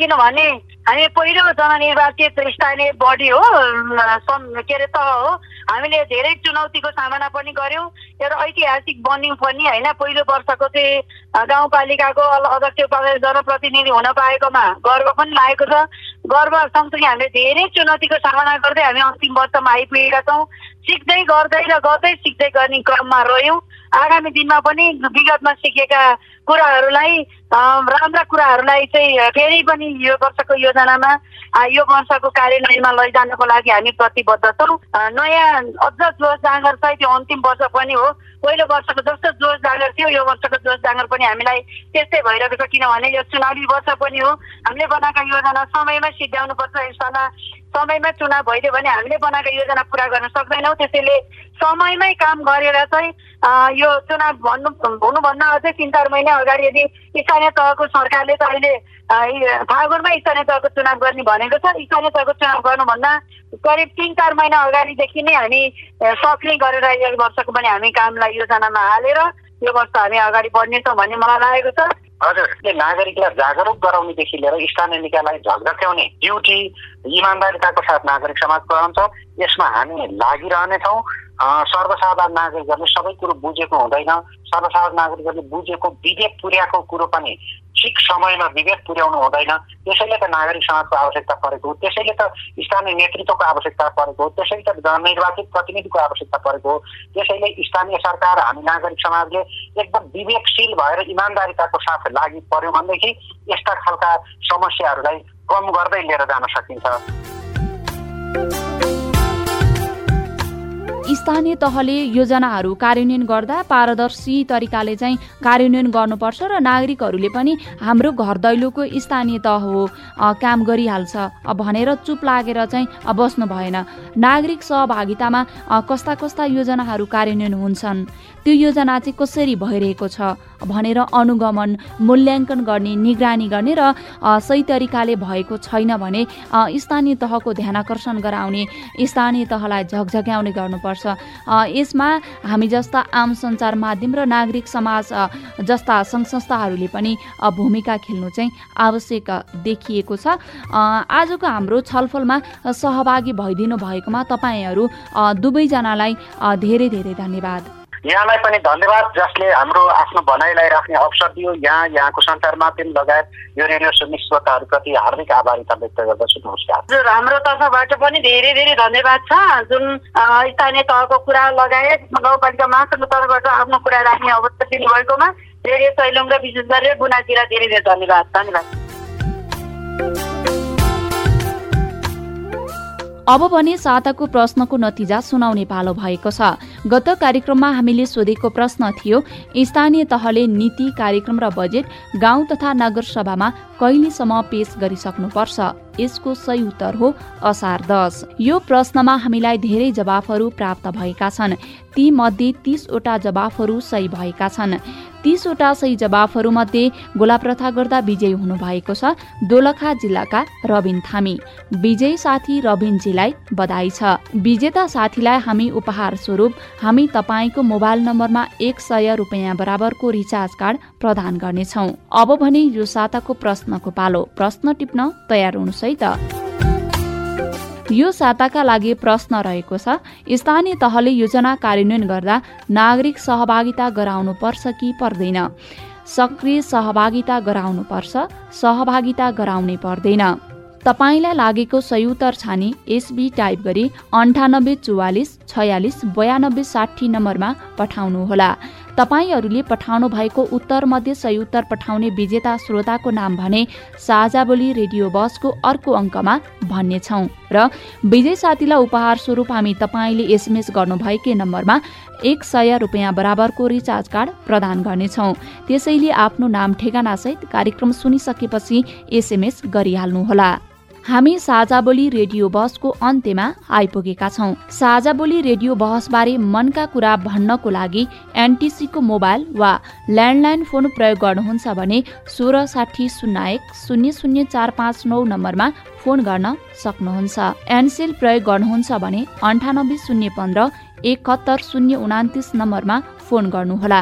Speaker 4: किनभने हामी पहिलो जननिर्वाचित स्थानीय बडी हो के अरे तह हो। हामीले धेरै चुनौतीको सामना पनि गऱ्यौँ एउटा ऐतिहासिक बन्यौँ पनि होइन? पहिलो वर्षको चाहिँ गाउँपालिकाको अध्यक्ष उपाध्यक्ष जनप्रतिनिधि हुन पाएकोमा गर्व पनि लागेको छ। गर्व सँगसँगै हामीले धेरै चुनौतीको सामना गर्दै हामी अन्तिम वर्षमा आइपुगेका छौँ। सिक्दै गर्दै र गर्दै सिक्दै गर्ने क्रममा रह्यौँ। आगामी दिनमा पनि विगतमा सिकेका कुराहरूलाई राम्रा कुराहरूलाई चाहिँ फेरि पनि यो वर्षको योजनामा यो वर्षको कार्यान्वयनमा लैजानको लागि हामी प्रतिबद्ध छौँ। नयाँ अझ जोस जाँगर सहित यो अन्तिम वर्ष पनि हो। पहिलो वर्षको जस्तो जोस जाँगर थियो यो वर्षको जोस जाँगर पनि हामीलाई त्यस्तै भइरहेको छ किनभने यो चुनावी वर्ष पनि हो। हामीले बनाएका योजना समयमा सिद्ध्याउनुपर्छ यसमा समयमा चुनाव भइदियो भने हामीले बनाएका योजना पुरा गर्न सक्दैनौँ। त्यसैले समयमै काम गरेर चाहिँ यो चुनाव भन्नु हुनुभन्दा अझै तिन चार महिना अगाडि यदि स्थानीय तहको सरकारले त अहिले फागुनमा स्थानीय तहको चुनाव गर्ने भनेको छ। स्थानीय तहको चुनाव गर्नुभन्दा करिब तिन चार महिना अगाडिदेखि नै हामी सक्ने गरेर एक वर्षको पनि हामी कामलाई योजनामा हालेर यो वर्ष हामी अगाडि बढ्नेछौँ भन्ने मलाई लागेको छ।
Speaker 10: हजुर नागरिकलाई जागरुक गराउनेदेखि लिएर स्थानीय निकायलाई झकझक्याउने ड्युटी इमान्दारिताको साथ नागरिक समाजको रहन्छ यसमा हामी लागिरहनेछौँ। सर्वसाधारण नागरिकहरूले सबै कुरो बुझेको हुँदैन। सर्वसाधारण नागरिकहरूले बुझेको विवेक पुर्याएको कुरो पनि ठिक समयमा विवेक पुर्याउनु हुँदैन। त्यसैले त नागरिक समाजको आवश्यकता परेको हो। त्यसैले त स्थानीय नेतृत्वको आवश्यकता परेको हो। त्यसैले त जननिर्वाचित प्रतिनिधिको आवश्यकता परेको हो। त्यसैले स्थानीय सरकार हामी नागरिक समाजले एकदम विवेकशील भएर इमान्दारिताको साथ लागि पर्यो भनेदेखि यस्ता खालका समस्याहरूलाई कम गर्दै लिएर जान सकिन्छ।
Speaker 2: स्थानीय तहले योजनाहरू कार्यान्वयन गर्दा पारदर्शी तरिकाले चाहिँ कार्यान्वयन गर्नुपर्छ र नागरिकहरूले पनि हाम्रो घर दैलोको स्थानीय तह हो काम गरिहाल्छ। भनेर चुप लागेर चाहिँ बस्नु भएन। नागरिक सहभागितामा कस्ता कस्ता योजनाहरू कार्यान्वयन हुन्छन्? त्यो योजना चाहिँ कसरी भइरहेको छ भनेर अनुगमन मूल्याङ्कन गर्ने निगरानी गर्ने र सही तरिकाले भएको छैन भने स्थानीय तहको ध्यान आकर्षण गराउने स्थानीय तहलाई झकझक्याउने गर्नुपर्छ। यसमा हामी जस्ता आम सञ्चार माध्यम र नागरिक समाज जस्ता सङ्घ संस्थाहरूले पनि भूमिका खेल्नु चाहिँ आवश्यक देखिएको छ। आजको हाम्रो छलफलमा सहभागी भइदिनु भएकोमा तपाईँहरू दुवैजनालाई धेरै धेरै धन्यवाद।
Speaker 3: यहाँलाई पनि धन्यवाद जसले हाम्रो आफ्नो भनाइलाई राख्ने अवसर दियो। यहाँ यहाँको सञ्चार माध्यम लगायत यो रेडियो सुन्ने श्रोताहरूप्रति हार्दिक आभारिता व्यक्त गर्दछु। नमस्कार।
Speaker 4: हजुर हाम्रो तर्फबाट पनि धेरै धेरै धन्यवाद छ। जुन स्थानीय तहको कुरा लगायत गाउँपालिका महासङ्घको तर्फबाट आफ्नो कुरा राख्ने अवसर दिनुभएकोमा रेडियो सैलुङ र विशेष गरेर गुनाजीलाई धेरै धेरै धन्यवाद। धन्यवाद।
Speaker 2: अब भने साताको प्रश्नको नतिजा सुनाउने पालो भएको छ। गत कार्यक्रममा हामीले सोधेको प्रश्न थियो स्थानीय तहले नीति कार्यक्रम र बजेट गाउँ तथा नगरसभामा कहिलेसम्म पेश गरिसक्नुपर्छ यसको सही उत्तर हो असार दस। यो प्रश्नमा हामीलाई धेरै जवाफहरू प्राप्त भएका छन्। ती मध्ये तीसवटा जवाफहरू सही भएका छन्। तीसवटा सही जवाफहरूमध्ये गोला प्रथा गर्दा विजयी हुनुभएको छ दोलखा जिल्लाका रबिन थामी। विजयी साथी रबिनजीलाई बधाई छ। विजेता साथीलाई हामी उपहार स्वरूप हामी तपाईँको मोबाइल नम्बरमा एक सय रुपियाँ बराबरको रिचार्ज कार्ड प्रदान गर्नेछौ। अब भने यो साताको प्रश्नको पालो प्रश्न टिप्न तयार हुनुहोस् है त यो साताका लागि प्रश्न रहेको छ स्थानीय तहले योजना कार्यान्वयन गर्दा नागरिक सहभागिता गराउनु पर्छ कि पर्दैन? सक्रिय सहभागिता गराउनु पर्छ सहभागिता गराउनै पर्दैन। तपाईँलाई लागेको सही उत्तर छानी एसबी टाइप गरी अन्ठानब्बे चौवालिस छयालिस बयानब्बे साठी नम्बरमा पठाउनुहोला। तपाईँहरूले पठाउनु भएको उत्तर मध्ये सही उत्तर पठाउने विजेता श्रोताको नाम भने साझा बोली रेडियो बसको अर्को अङ्कमा भन्नेछौ। र विजय साथीलाई उपहार स्वरूप हामी तपाईँले एसएमएस गर्नुभएकै नम्बरमा एक सय रुपियाँ बराबरको रिचार्ज कार्ड प्रदान गर्नेछौ। त्यसैले आफ्नो नाम ठेगानासहित कार्यक्रम सुनिसकेपछि एसएमएस गरिहाल्नुहोला। हामी साझा बोली रेडियो बहसको अन्त्यमा आइपुगेका छौँ। साझा बोली रेडियो बहसबारे मनका कुरा भन्नको लागि एनटिसीको मोबाइल वा ल्यान्डलाइन फोन प्रयोग गर्नुहुन्छ भने सोह्र साठी शून्य एक शून्य शून्य चार पाँच नौ नम्बरमा फोन गर्न सक्नुहुन्छ। एनसेल प्रयोग गर्नुहुन्छ भने अन्ठानब्बे शून्य पन्ध्र एकहत्तर शून्य उनातिस नम्बरमा फोन गर्नुहोला।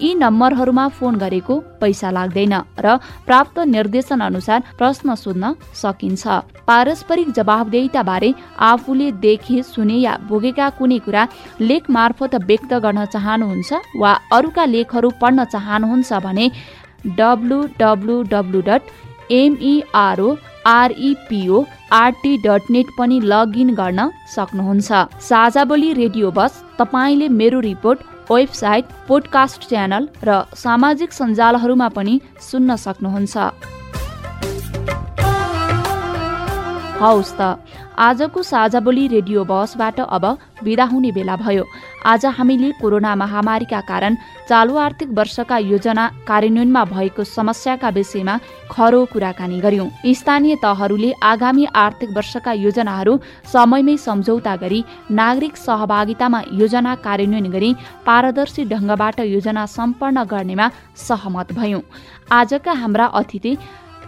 Speaker 2: यी नम्बरहरूमा फोन गरेको पैसा लाग्दैन र प्राप्त निर्देशन अनुसार प्रश्न सोध्न सकिन्छ। पारस्परिक जवाबदेहिता बारे आफूले देखे सुने या भोगेका कुनै कुरा लेख मार्फत व्यक्त गर्न चाहनुहुन्छ वा अरूका लेखहरू पढ्न चाहनुहुन्छ भने W W W dot M E R O R E P O R T dot net पनि लगइन गर्न सक्नुहुन्छ। साझा बोली रेडियो बस तपाईँले मेरो रिपोर्ट वेबसाइट पोडकास्ट च्यानल र सामाजिक सञ्जालहरूमा पनि सुन्न सक्नुहुन्छ। त। आजको साझा बोली रेडियो बसबाट अब विदा हुने बेला भयो। आज हामीले कोरोना महामारीका कारण चालु आर्थिक वर्षका योजना कार्यान्वयनमा भएको समस्याका विषयमा खरो कुराकानी गर्यौं। स्थानीय तहहरूले आगामी आर्थिक वर्षका योजनाहरू समयमै सम्झौता गरी नागरिक सहभागितामा योजना कार्यान्वयन गरी पारदर्शी ढंगबाट योजना सम्पन्न गर्नेमा सहमत भयौं। आजका हाम्रा अतिथि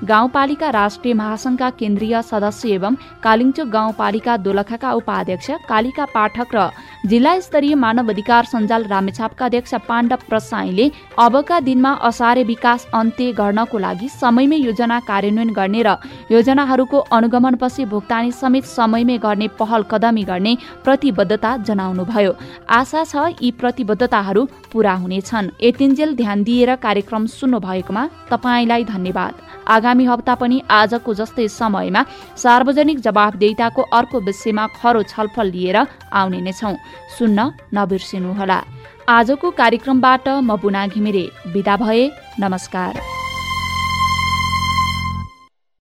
Speaker 2: गाउँपालिका राष्ट्रिय महासंघका केन्द्रीय सदस्य एवं कालिङचोक गाउँपालिका दोलखाका उपाध्यक्ष कालिका पाठक र जिल्ला स्तरीय मानव अधिकार सञ्जाल रामेछापका अध्यक्ष पाण्डव प्रसाईले अबका दिनमा असारे विकास अन्त्य गर्नको लागि समयमै योजना कार्यान्वयन गर्ने र योजनाहरूको अनुगमनपछि भुक्तानी समेत समयमै गर्ने पहल कदमी गर्ने प्रतिबद्धता जनाउनुभयो। आशा छ यी प्रतिबद्धताहरू पूरा हुनेछन्। यतिन्जेल ध्यान दिएर कार्यक्रम सुन्नु भएकोमा तपाईँलाई धन्यवाद। आगामी हप्ता पनि आजको जस्तै समयमा सार्वजनिक जवाबदेताको अर्को विषयमा खरो छलफल लिएर आउने नै छौँ। सुन्न नबिर्सिनुहोला। आजको कार्यक्रमबाट म बुना घिमिरे विदा भए नमस्कार।